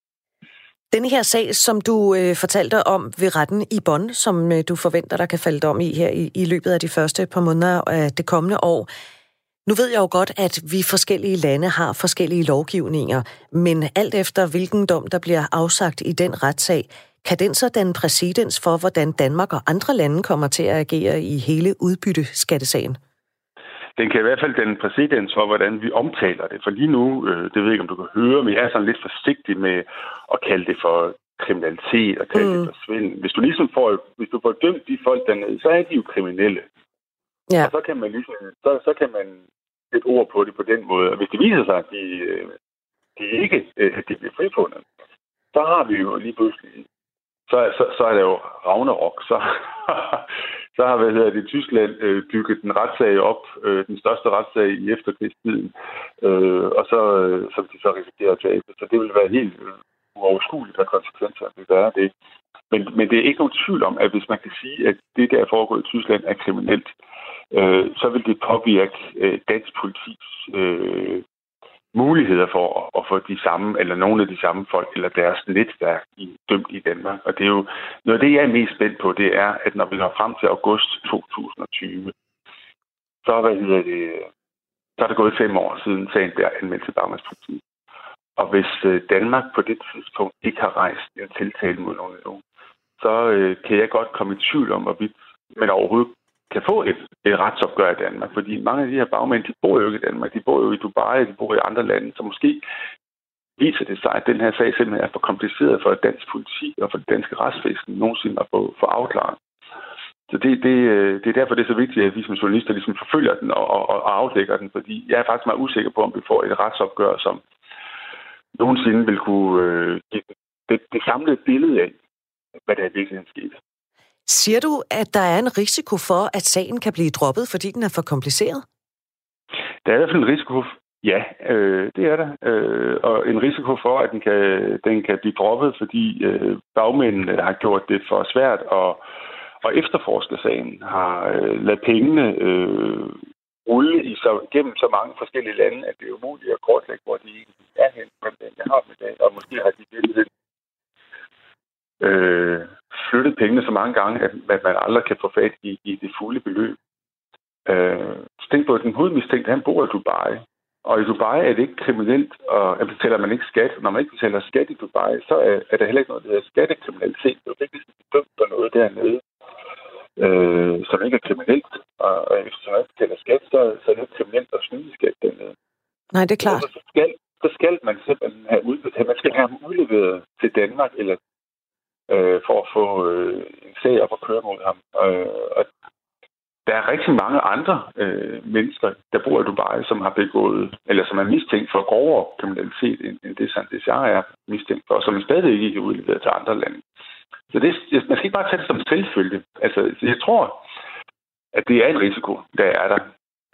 Denne her sag, som du øh, fortalte om ved retten i Bonn, som øh, du forventer, der kan falde dom i her i, i løbet af de første par måneder af det kommende år. Nu ved jeg jo godt, at vi forskellige lande har forskellige lovgivninger, men alt efter hvilken dom, der bliver afsagt i den retssag, kan den så danne præcedens for, hvordan Danmark og andre lande kommer til at agere i hele udbytteskattesagen? Den kan i hvert fald den præcedens for, hvordan vi omtaler det. For lige nu, øh, det ved jeg ikke, om du kan høre, men jeg er sådan lidt forsigtig med at kalde det for kriminalitet og kalde mm. det for svindel. Hvis du ligesom får, hvis du får dømt de folk dernede, så er de jo kriminelle. Ja. Og så kan man ligesom, så, så kan man et ord på det på den måde. Og hvis det viser sig, at de, øh, de ikke øh, at de bliver frifundet, så har vi jo lige pludselig så, så, så er det jo Ragnarok. Så, [LAUGHS] så har hvad hedder det, Tyskland øh, bygget en retssag op, øh, den største retssag i efterkrigstiden, øh, og så, øh, som de så risikerer at tabe. Så det vil være helt øh, uoverskueligt, hvad konsekvenserne vil være det. Men, men det er ikke nogen tvivl om, at hvis man kan sige, at det, der er foregået i Tyskland, er kriminelt, øh, så vil det påvirke øh, dansk politis øh, muligheder for at få de samme, eller nogle af de samme folk, eller deres netværk i, dømt i Danmark. Og det er jo noget af det, jeg er mest spændt på, det er, at når vi når frem til august 2020, så, hvad hedder det, så er det gået fem år siden sagen bliver anmeldt til Danmarks Og hvis øh, Danmark på det tidspunkt ikke har rejst en tiltale mod nogen så øh, kan jeg godt komme i tvivl om, hvorvidt man overhovedet kan få et, et retsopgør i Danmark. Fordi mange af de her bagmænd, de bor jo ikke i Danmark. De bor jo i Dubai, de bor i andre lande. Så måske viser det sig, at den her sag simpelthen er for kompliceret for dansk politi og for det danske retsvæsen nogensinde at få, få afklaret. Så det, det, øh, det er derfor, det er så vigtigt, at vi som journalister ligesom forfølger den og, og, og afdækker den, fordi jeg er faktisk meget usikker på, om vi får et retsopgør, som nogensinde vil kunne øh, give det, det samlede billede af, hvad der i virkeligheden skete. Siger du, at der er en risiko for, at sagen kan blive droppet, fordi den er for kompliceret? Der er i hvert fald en risiko Ja, øh, det er der. Øh, og en risiko for, at den kan, den kan blive droppet, fordi øh, bagmændene har gjort det for svært at, at efterforske sagen, har øh, ladet pengene øh, rulle i så, gennem så mange forskellige lande, at det er umuligt at kortlægge, hvor de egentlig er hen, hvem den har med i dag, og måske har de virkelig øh, flyttet pengene så mange gange, at, at man aldrig kan få fat i, i det fulde beløb. Øh, tænk på, at den hovedmistænkte, han bor i Dubai. Og i Dubai er det ikke kriminelt, og at betaler man ikke skat. Når man ikke betaler skat i Dubai, så er, er der heller ikke noget, der hedder skattekriminalitet. Du er ikke dømt for noget dernede, øh, som ikke er kriminelt. Og, og hvis man ikke betaler skat, så, så er det ikke kriminelt at snyde skat dernede. Nej, det er klart. Så skal, så skal man simpelthen have udbetalt. Man skal have ham udleveret til Danmark eller øh, for at få øh, en sag op at køre mod ham. Øh, og der er rigtig mange andre øh, mennesker, der bor i Dubai, som har begået, eller som er mistænkt for grovere kriminalitet, end, end det jeg er mistænkt for, som stadig ikke er udleveret til andre lande. Så det, man skal ikke bare tage det som selvfølge. Altså, jeg tror, at det er en risiko, der er der.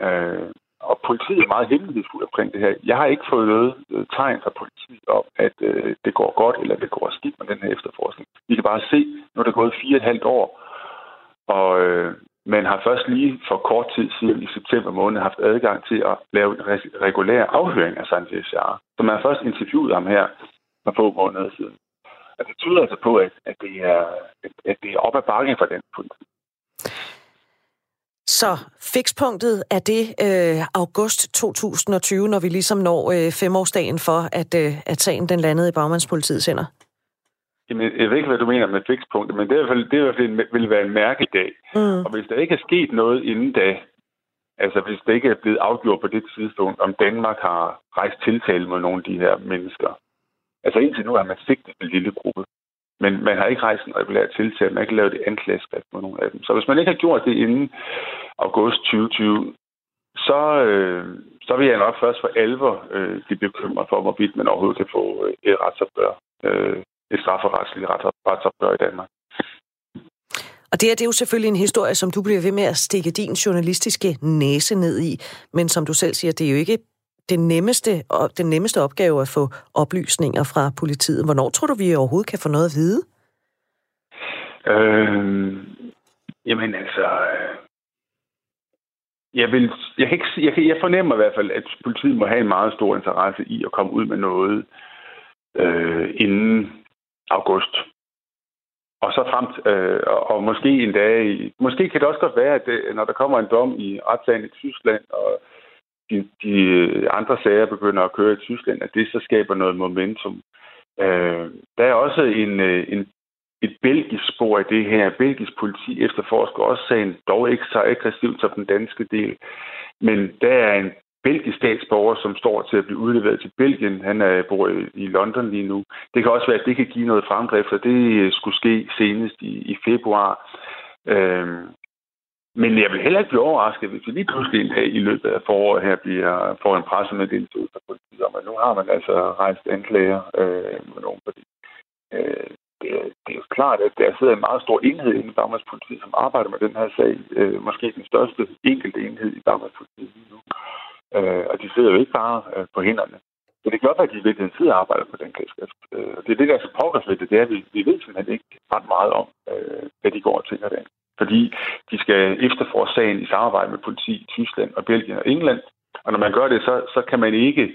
Øh, og politiet er meget hemmelighedsfuld omkring det her. Jeg har ikke fået noget øh, tegn fra politiet om, at øh, det går godt, eller det går skidt med den her efterforskning. Vi kan bare se, nu er der gået fire og et halvt år, og øh, man har først lige for kort tid siden i september måned haft adgang til at lave en regulær afhøring af Sanchez Jara. Så man har først interviewet ham her for få måneder siden. Og det tyder altså på, at, at, det, er, at det er op ad bakken for den politik. Så fikspunktet er det øh, august 2020, når vi ligesom når øh, femårsdagen for, at, øh, at sagen den landede i bagmandspolitiets hænder? Jamen, jeg ved ikke, hvad du mener med fikspunktet, men det, er i hvert fald, det er i hvert fald en, vil være en mærkedag. Mm. Og hvis der ikke er sket noget inden da, altså hvis det ikke er blevet afgjort på det tidspunkt, om Danmark har rejst tiltale mod nogle af de her mennesker. Altså indtil nu har man sigtet en lille gruppe. Men man har ikke rejst en regulær tiltale, man har ikke lavet det anklageskrift på nogle af dem. Så hvis man ikke har gjort det inden august 2020, så, øh, så vil jeg nok først for alvor øh, blive bekymret for, hvorvidt man overhovedet kan få øh, et retsopgør, øh, et strafferetsligt retsopgør i Danmark. Og det her, det er jo selvfølgelig en historie, som du bliver ved med at stikke din journalistiske næse ned i. Men som du selv siger, det er jo ikke den nemmeste, den nemmeste opgave at få oplysninger fra politiet. Hvornår tror du, vi overhovedet kan få noget at vide? Øh, jamen altså... Øh, jeg, vil, jeg, kan ikke, jeg, jeg fornemmer i hvert fald, at politiet må have en meget stor interesse i at komme ud med noget øh, inden august. Og så frem øh, og måske en dag, måske kan det også godt være, at det, når der kommer en dom i retssagen i Tyskland, og de, de andre sager begynder at køre i Tyskland, at det så skaber noget momentum. Øh, der er også en, øh, en, et belgisk spor i det her. Belgisk politi efterforsker også sagen, dog ikke så aggressivt som den danske del. Men der er en belgisk statsborger, som står til at blive udleveret til Belgien. Han er, bor i, i London lige nu. Det kan også være, at det kan give noget fremdrift, og det skulle ske senest i, i februar. Øhm, men jeg vil heller ikke blive overrasket, hvis vi lige pludselig en dag i løbet af foråret her bliver, får en pressemeddelelse ud fra politiet om, at nu har man altså rejst anklager øh, med nogen, fordi øh, det, er, det er jo klart, at der sidder en meget stor enhed inde i Danmarks politi, som arbejder med den her sag. Øh, måske den største enkelte enhed i Danmarks politi lige nu. Øh, og de sidder jo ikke bare øh, på hænderne. Så det kan godt være, at de i virkeligheden sidder og arbejder på den kæskrift. Øh, det er det, der er så pågræsligt, det er, at vi, vi ved simpelthen ikke ret meget om, øh, hvad de går og tænker derinde. Fordi de skal efterforske sagen i samarbejde med politi i Tyskland og Belgien og England. Og når man gør det, så, så kan man ikke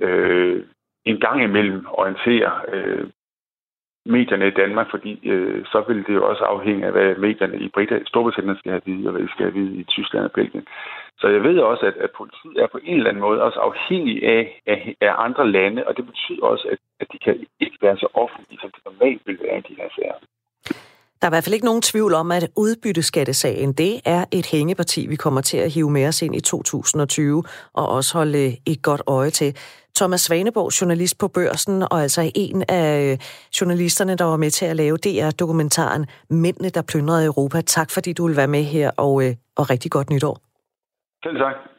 øh, en gang imellem orientere øh, medierne i Danmark, fordi øh, så vil det jo også afhænge af, hvad medierne i Brita, Storbritannien skal have vide, og hvad de skal have vide i Tyskland og Belgien. Så jeg ved også, at, at politiet er på en eller anden måde også afhængig af, af, af andre lande, og det betyder også, at, at de kan ikke være så offentlige, som det normalt vil være i de her sager. Der er i hvert fald ikke nogen tvivl om, at udbytteskattesagen, det er et hængeparti, vi kommer til at hive med os ind i 2020, og også holde øh, et godt øje til. Thomas Svaneborg, journalist på Børsen, og altså en af øh, journalisterne, der var med til at lave DR-dokumentaren Mændene, der plyndrede Europa. Tak fordi du vil være med her, og, øh, og rigtig godt nytår. Selv tak.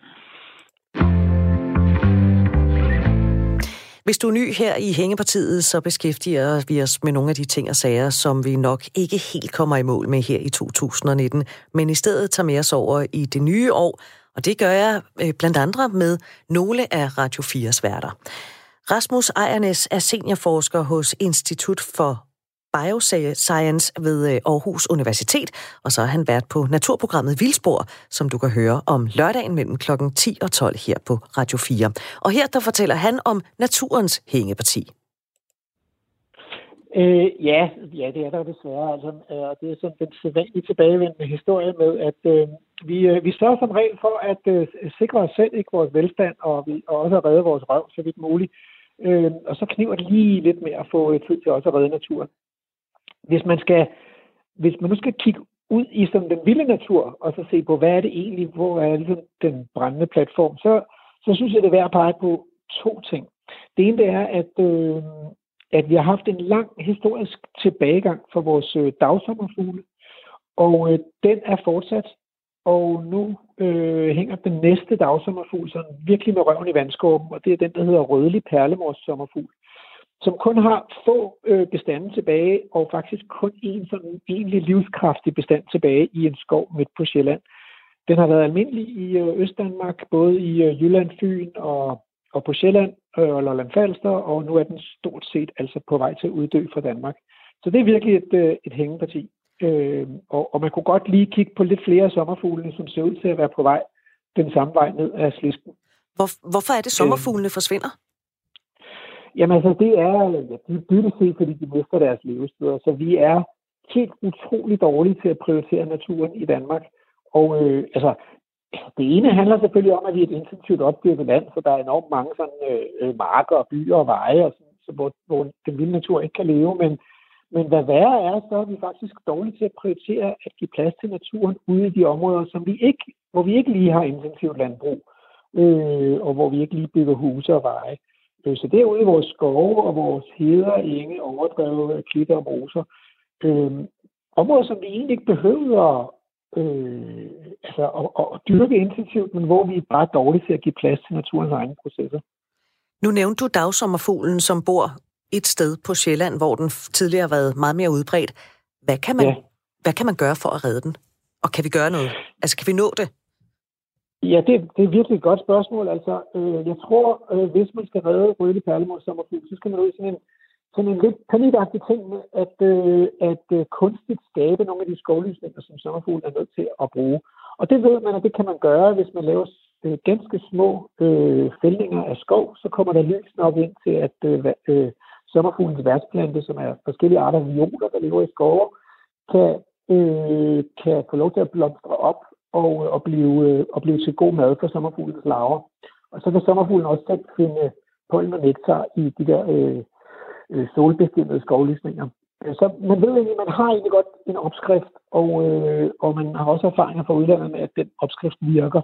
Hvis du er ny her i Hængepartiet, så beskæftiger vi os med nogle af de ting og sager, som vi nok ikke helt kommer i mål med her i 2019, men i stedet tager med os over i det nye år, og det gør jeg øh, blandt andre med nogle af Radio 4's værter. Rasmus Ejernes er seniorforsker hos Institut for Bioscience ved øh, Aarhus Universitet, og så er han vært på naturprogrammet Vildspor, som du kan høre om lørdagen mellem kl. 10 og 12 her på Radio 4. Og her der fortæller han om naturens hængeparti. Øh, ja, ja, det er der desværre. Altså, øh, det er sådan den sædvanlige tilbagevendende historie med, at øh, vi, øh, vi sørger som regel for at øh, sikre os selv, ikke vores velstand, og, vi, og også at redde vores røv så vidt muligt. Øh, og så kniver det lige lidt med at få tid til også at redde naturen. Hvis man, skal, hvis man nu skal kigge ud i sådan den vilde natur, og så se på, hvad er det egentlig, hvor er ligesom den brændende platform, så, så synes jeg, det er værd at pege på to ting. Det ene det er, at øh, at vi har haft en lang historisk tilbagegang for vores øh, dagsommerfugle, og øh, den er fortsat. Og nu øh, hænger den næste dagsommerfugl sådan virkelig med røven i vandskorben, og det er den, der hedder rødlig perlemors sommerfugl, som kun har få øh, bestande tilbage, og faktisk kun en sådan egentlig livskraftig bestand tilbage i en skov midt på Sjælland. Den har været almindelig i øh, Østdanmark, både i øh, Jylland, Fyn og og på Sjælland øh, og Lolland Falster, og nu er den stort set altså på vej til at uddø fra Danmark. Så det er virkelig et, øh, et hængeparti. Øh, og, og man kunne godt lige kigge på lidt flere sommerfugle, som ser ud til at være på vej den samme vej ned af slisken. Hvor, hvorfor er det, sommerfuglene øh, forsvinder? Jamen altså, det er, ja, det dybest set, fordi de mister deres levesteder. Så vi er helt utrolig dårlige til at prioritere naturen i Danmark. Og øh, altså, det ene handler selvfølgelig om, at vi er et intensivt opdyrket land, så der er enormt mange sådan, øh, øh, marker og byer og veje, og sådan, så hvor, hvor den vilde natur ikke kan leve. Men, men hvad værre er, så er vi faktisk dårlige til at prioritere at give plads til naturen ude i de områder, som vi ikke, hvor vi ikke lige har intensivt landbrug, øh, og hvor vi ikke lige bygger huse og veje. Øh, så derude i vores skove og vores heder, enge, overdrevet, klitter og moser, øh, områder, som vi egentlig ikke behøver øh, altså, at, at dyrke intensivt, men hvor vi bare er dårlige til at give plads til naturens egne processer. Nu nævnte du dagsommerfuglen, som bor et sted på Sjælland, hvor den tidligere har været meget mere udbredt. Hvad kan man, ja. hvad kan man gøre for at redde den? Og kan vi gøre noget? Altså, kan vi nå det? Ja, det, det er virkelig et godt spørgsmål. Altså, øh, jeg tror, øh, hvis man skal redde røde perlemors sommerfugl, så skal man ud i sådan en sådan en lidt panikagtig ting med at, øh, at øh, kunstigt skabe nogle af de skovlysninger, som sommerfuglen er nødt til at bruge. Og det ved man, at det kan man gøre, hvis man laver øh, ganske små øh, fældninger af skov, så kommer der lys nok ind til, at øh, øh, sommerfuglens værtsplante, som er forskellige arter af violer, der lever i skove, kan, øh, kan få lov til at blomstre op og, øh, og, blive, øh, og blive til god mad for sommerfuglens larver. Og så kan sommerfuglen også selv finde pollen og nektar i de der øh, øh, solbestemte skovlysninger. Øh, så man ved egentlig, man har egentlig godt en opskrift, og, øh, og man har også erfaringer fra udlandet med, at den opskrift virker.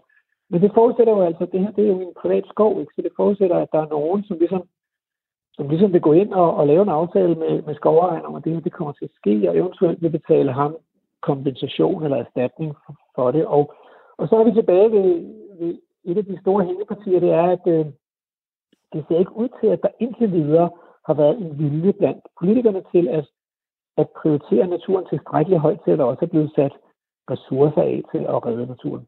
Men det forudsætter jo altså, det her det er jo en privat skov, ikke? så det forudsætter, at der er nogen, som ligesom, som ligesom vil gå ind og, og lave en aftale med, med skovejeren om, at det her det kommer til at ske, og eventuelt vil betale ham kompensation eller erstatning for, for det. Og, og så er vi tilbage ved, ved et af de store hængepartier, det er, at øh, det ser ikke ud til, at der indtil videre har været en vilje blandt politikerne til at, at prioritere naturen tilstrækkeligt højt til, at der også er blevet sat ressourcer af til at redde naturen.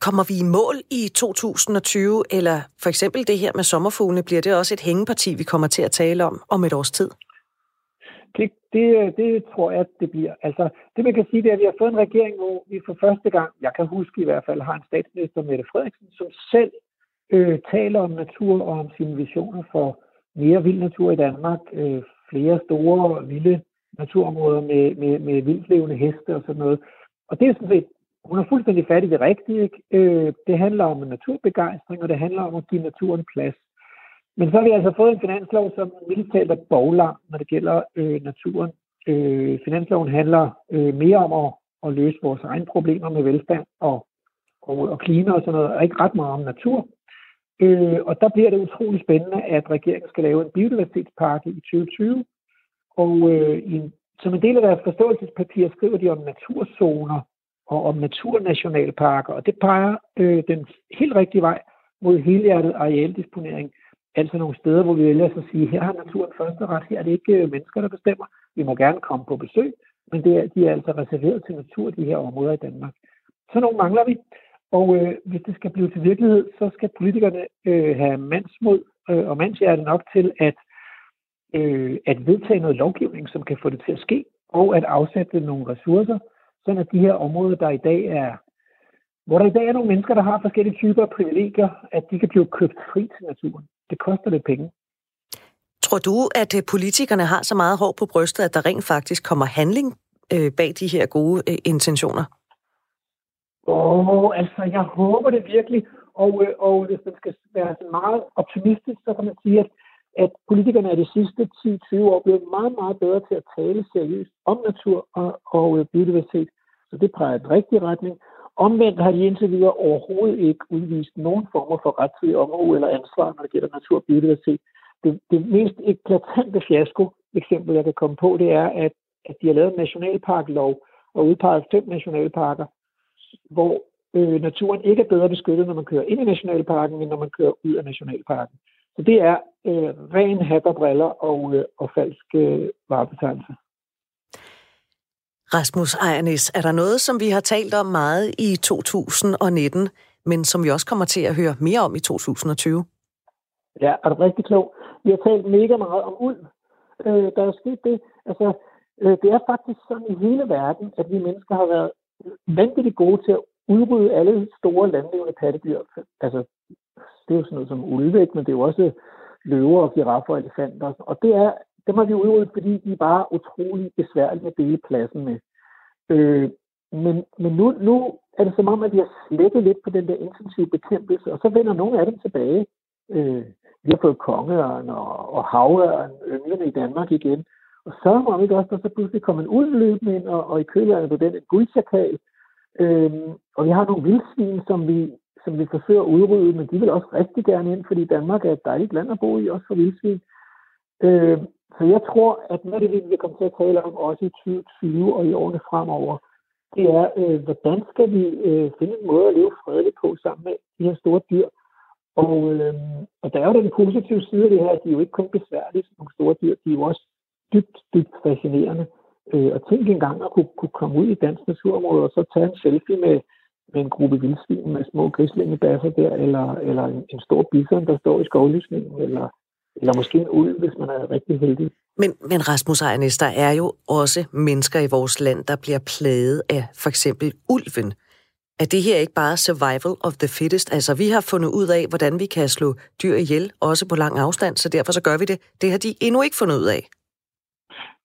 Kommer vi i mål i 2020, eller for eksempel det her med sommerfuglene, bliver det også et hængeparti, vi kommer til at tale om om et års tid? Det, det, det tror jeg, det bliver. Altså, det man kan sige, det er, at vi har fået en regering, hvor vi for første gang, jeg kan huske i hvert fald, har en statsminister, Mette Frederiksen, som selv øh, taler om natur og om sine visioner for mere vild natur i Danmark, øh, flere store vilde naturområder med, med, med vildlevende heste og sådan noget. Og det er sådan set, hun er fuldstændig fat i det rigtige. Ikke? Øh, det handler om naturbegejstring, og det handler om at give naturen plads. Men så har vi altså fået en finanslov, som mildt talt er boglang, når det gælder øh, naturen. Øh, finansloven handler øh, mere om at, at løse vores egne problemer med velstand og, og, og klima og sådan noget, og ikke ret meget om natur. Øh, og der bliver det utrolig spændende, at regeringen skal lave en biodiversitetspakke i 2020. Og øh, i, som en del af deres forståelsespapir skriver de om naturzoner og om naturnationalparker. Og det peger øh, den helt rigtige vej mod helhjertet arealdisponering. Altså nogle steder, hvor vi vælger at sige, her har naturen første ret, her er det ikke øh, mennesker, der bestemmer. Vi må gerne komme på besøg, men det er, de er altså reserveret til natur, de her områder i Danmark. Så nogle mangler vi. Og øh, hvis det skal blive til virkelighed, så skal politikerne øh, have mandsmod øh, og mandshjerte nok til at, øh, at vedtage noget lovgivning, som kan få det til at ske, og at afsætte nogle ressourcer, sådan at de her områder, der i dag er, hvor der i dag er nogle mennesker, der har forskellige typer af privilegier, at de kan blive købt fri til naturen. Det koster lidt penge. Tror du, at øh, politikerne har så meget hår på brystet, at der rent faktisk kommer handling øh, bag de her gode øh, intentioner? Åh, oh, altså, jeg håber det virkelig. Og, øh, og hvis man skal være meget optimistisk, så kan man sige, at, at politikerne er de sidste 10-20 år blevet meget, meget bedre til at tale seriøst om natur og, og biodiversitet. Så det peger i den rigtige retning. Omvendt har de indtil videre overhovedet ikke udvist nogen former for rettidig omhu eller ansvar, når det gælder natur og biodiversitet. Det, det mest eklatante fiasko eksempel, jeg kan komme på, det er, at, at de har lavet en nationalparklov og udpeget fem nationalparker, hvor øh, naturen ikke er bedre beskyttet, når man kører ind i nationalparken, end når man kører ud af nationalparken. Så det er øh, ren hat og briller og, øh, og falsk øh, varebetegnelse. Rasmus Ejernes, er der noget, som vi har talt om meget i 2019, men som vi også kommer til at høre mere om i 2020? Ja, er du rigtig klog. Vi har talt mega meget om ulv. Øh, der er sket det. Altså, øh, det er faktisk sådan i hele verden, at vi mennesker har været vanvittigt gode til at udrydde alle store landlevende pattedyr. Altså, det er jo sådan noget som ulve, men det er jo også løver og giraffer og elefanter. Og det er, dem har vi udryddet, fordi de er bare utrolig besværlige at dele pladsen med. Øh, men men nu, nu er det som om, at vi har slækket lidt på den der intensive bekæmpelse, og så vender nogle af dem tilbage. Øh, vi har fået kongeørn og, og havørn ynglende i Danmark igen. Og så må ikke også, der så pludselig kommer en ulv ind, og, og i kølerne på den en guldsjakal. Øhm, og vi har nogle vildsvin, som vi, som vi forsøger at udrydde, men de vil også rigtig gerne ind, fordi Danmark er et dejligt land at bo i, også for vildsvin. Øhm, så jeg tror, at noget af det, vi kommer til at tale om også i 2020 og i årene fremover, det er, øh, hvordan skal vi øh, finde en måde at leve fredeligt på sammen med de her store dyr. Og, øh, og der er jo den positive side af det her, at de er jo ikke kun besværlige som nogle store dyr, de er jo også dybt, dybt fascinerende. Øh, og tænk engang at kunne, kunne komme ud i dansk naturområde og så tage en selfie med, med en gruppe vildsvin med små grislingebasser der, eller, eller en, en stor bison, der står i skovlysningen, eller, eller måske en ulv, hvis man er rigtig heldig. Men, men Rasmus Ejernes, der er jo også mennesker i vores land, der bliver plaget af for eksempel ulven. Er det her ikke bare survival of the fittest? Altså, vi har fundet ud af, hvordan vi kan slå dyr ihjel, også på lang afstand, så derfor så gør vi det. Det har de endnu ikke fundet ud af.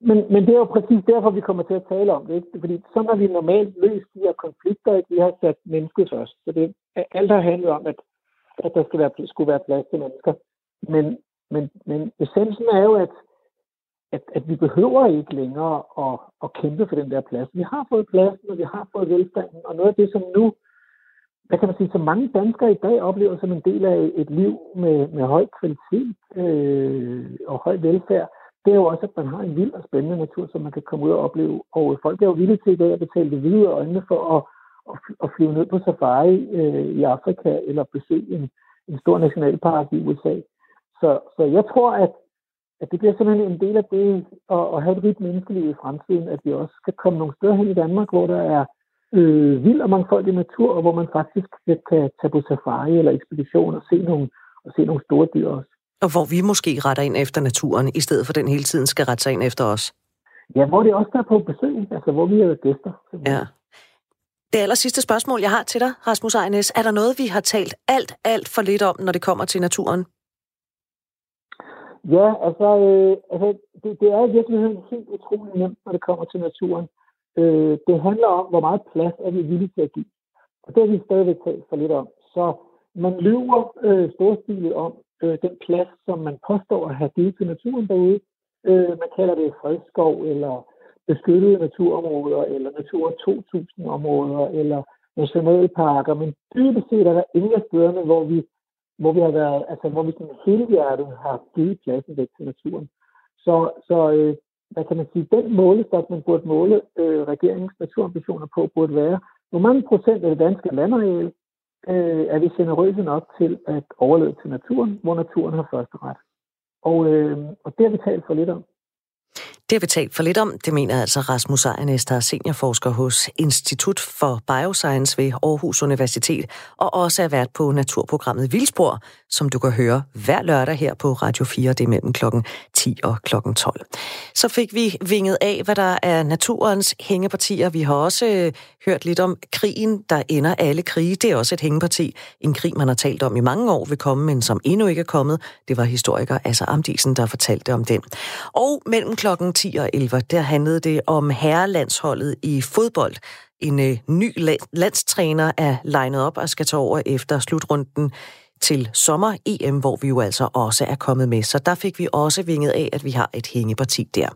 Men, men det er jo præcis derfor, vi kommer til at tale om det. Ikke? Fordi så har vi normalt løst de her konflikter, ikke? vi har sat mennesket først. Så det er alt har handlet om, at, at der skal være, skulle være plads til mennesker. Men, men, men essensen er jo, at, at, at vi behøver ikke længere at, at kæmpe for den der plads. Vi har fået pladsen, og vi har fået velstanden, og noget af det, som nu, hvad kan man sige, så mange danskere i dag oplever som en del af et liv med, med høj kvalitet øh, og høj velfærd, det er jo også, at man har en vild og spændende natur, som man kan komme ud og opleve. Og folk er jo villige til i dag at betale det hvide øjnene for at, at, at flyve ned på safari øh, i Afrika eller besøge en, en stor nationalpark i USA. Så, så jeg tror, at, at det bliver simpelthen en del af det at, at have et rigt menneskeliv i fremtiden, at vi også skal komme nogle steder hen i Danmark, hvor der er øh, vild og mangfoldig natur, og hvor man faktisk kan tage på safari eller ekspedition og se nogle, og se nogle store dyr også. Og hvor vi måske retter ind efter naturen, i stedet for den hele tiden skal rette sig ind efter os. Ja, hvor det også er på besøg, altså hvor vi er gæster. Ja. Det aller sidste spørgsmål, jeg har til dig, Rasmus Ejnes. Er der noget, vi har talt alt, alt for lidt om, når det kommer til naturen? Ja, altså, øh, altså det, det er i virkeligheden helt utroligt nemt, når det kommer til naturen. Øh, det handler om, hvor meget plads er vi villige til at give. Og det har vi stadigvæk talt for lidt om. Så man løber øh, storstilet om, øh, den plads, som man påstår at have givet til naturen derude. Øh, man kalder det fredskov, eller beskyttede naturområder, eller Natur 2000-områder, eller nationalparker, men dybest set er der ingen af stederne, hvor vi, hvor vi har været, altså hvor vi sådan hele hjertet har givet pladsen væk til naturen. Så, så øh, hvad kan man sige, den målestok, man burde måle øh, regeringens naturambitioner på, burde være, hvor mange procent af det danske landareal øh, er vi generøse nok til at overlede til naturen, hvor naturen har første ret. Og, øh, og det har vi talt for lidt om. Det har vi talt for lidt om. Det mener altså Rasmus Ejernes, der er seniorforsker hos Institut for Bioscience ved Aarhus Universitet, og også er vært på naturprogrammet Vildspor, som du kan høre hver lørdag her på Radio 4, det er mellem klokken 10 og klokken 12. Så fik vi vinget af, hvad der er naturens hængepartier. Vi har også øh, hørt lidt om krigen, der ender alle krige. Det er også et hængeparti. En krig, man har talt om i mange år, vil komme, men som endnu ikke er kommet. Det var historiker Asser Amdisen, der fortalte om den. Og mellem klokken 10 og 11, der handlede det om herrelandsholdet i fodbold. En øh, ny landstræner er legnet op og skal tage over efter slutrunden til sommer-EM, hvor vi jo altså også er kommet med. Så der fik vi også vinget af, at vi har et hængeparti der.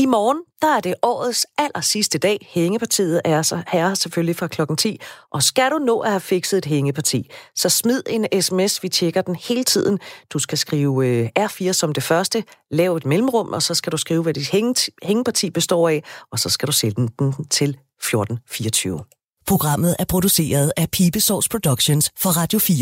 I morgen, der er det årets aller sidste dag. Hængepartiet er så her selvfølgelig fra klokken 10. Og skal du nå at have fikset et hængeparti, så smid en sms. Vi tjekker den hele tiden. Du skal skrive øh, R4 som det første, lav et mellemrum, og så skal du skrive, hvad dit hængeparti består af, og så skal du sende den til 1424. Programmet er produceret af Pibesource Productions for Radio 4.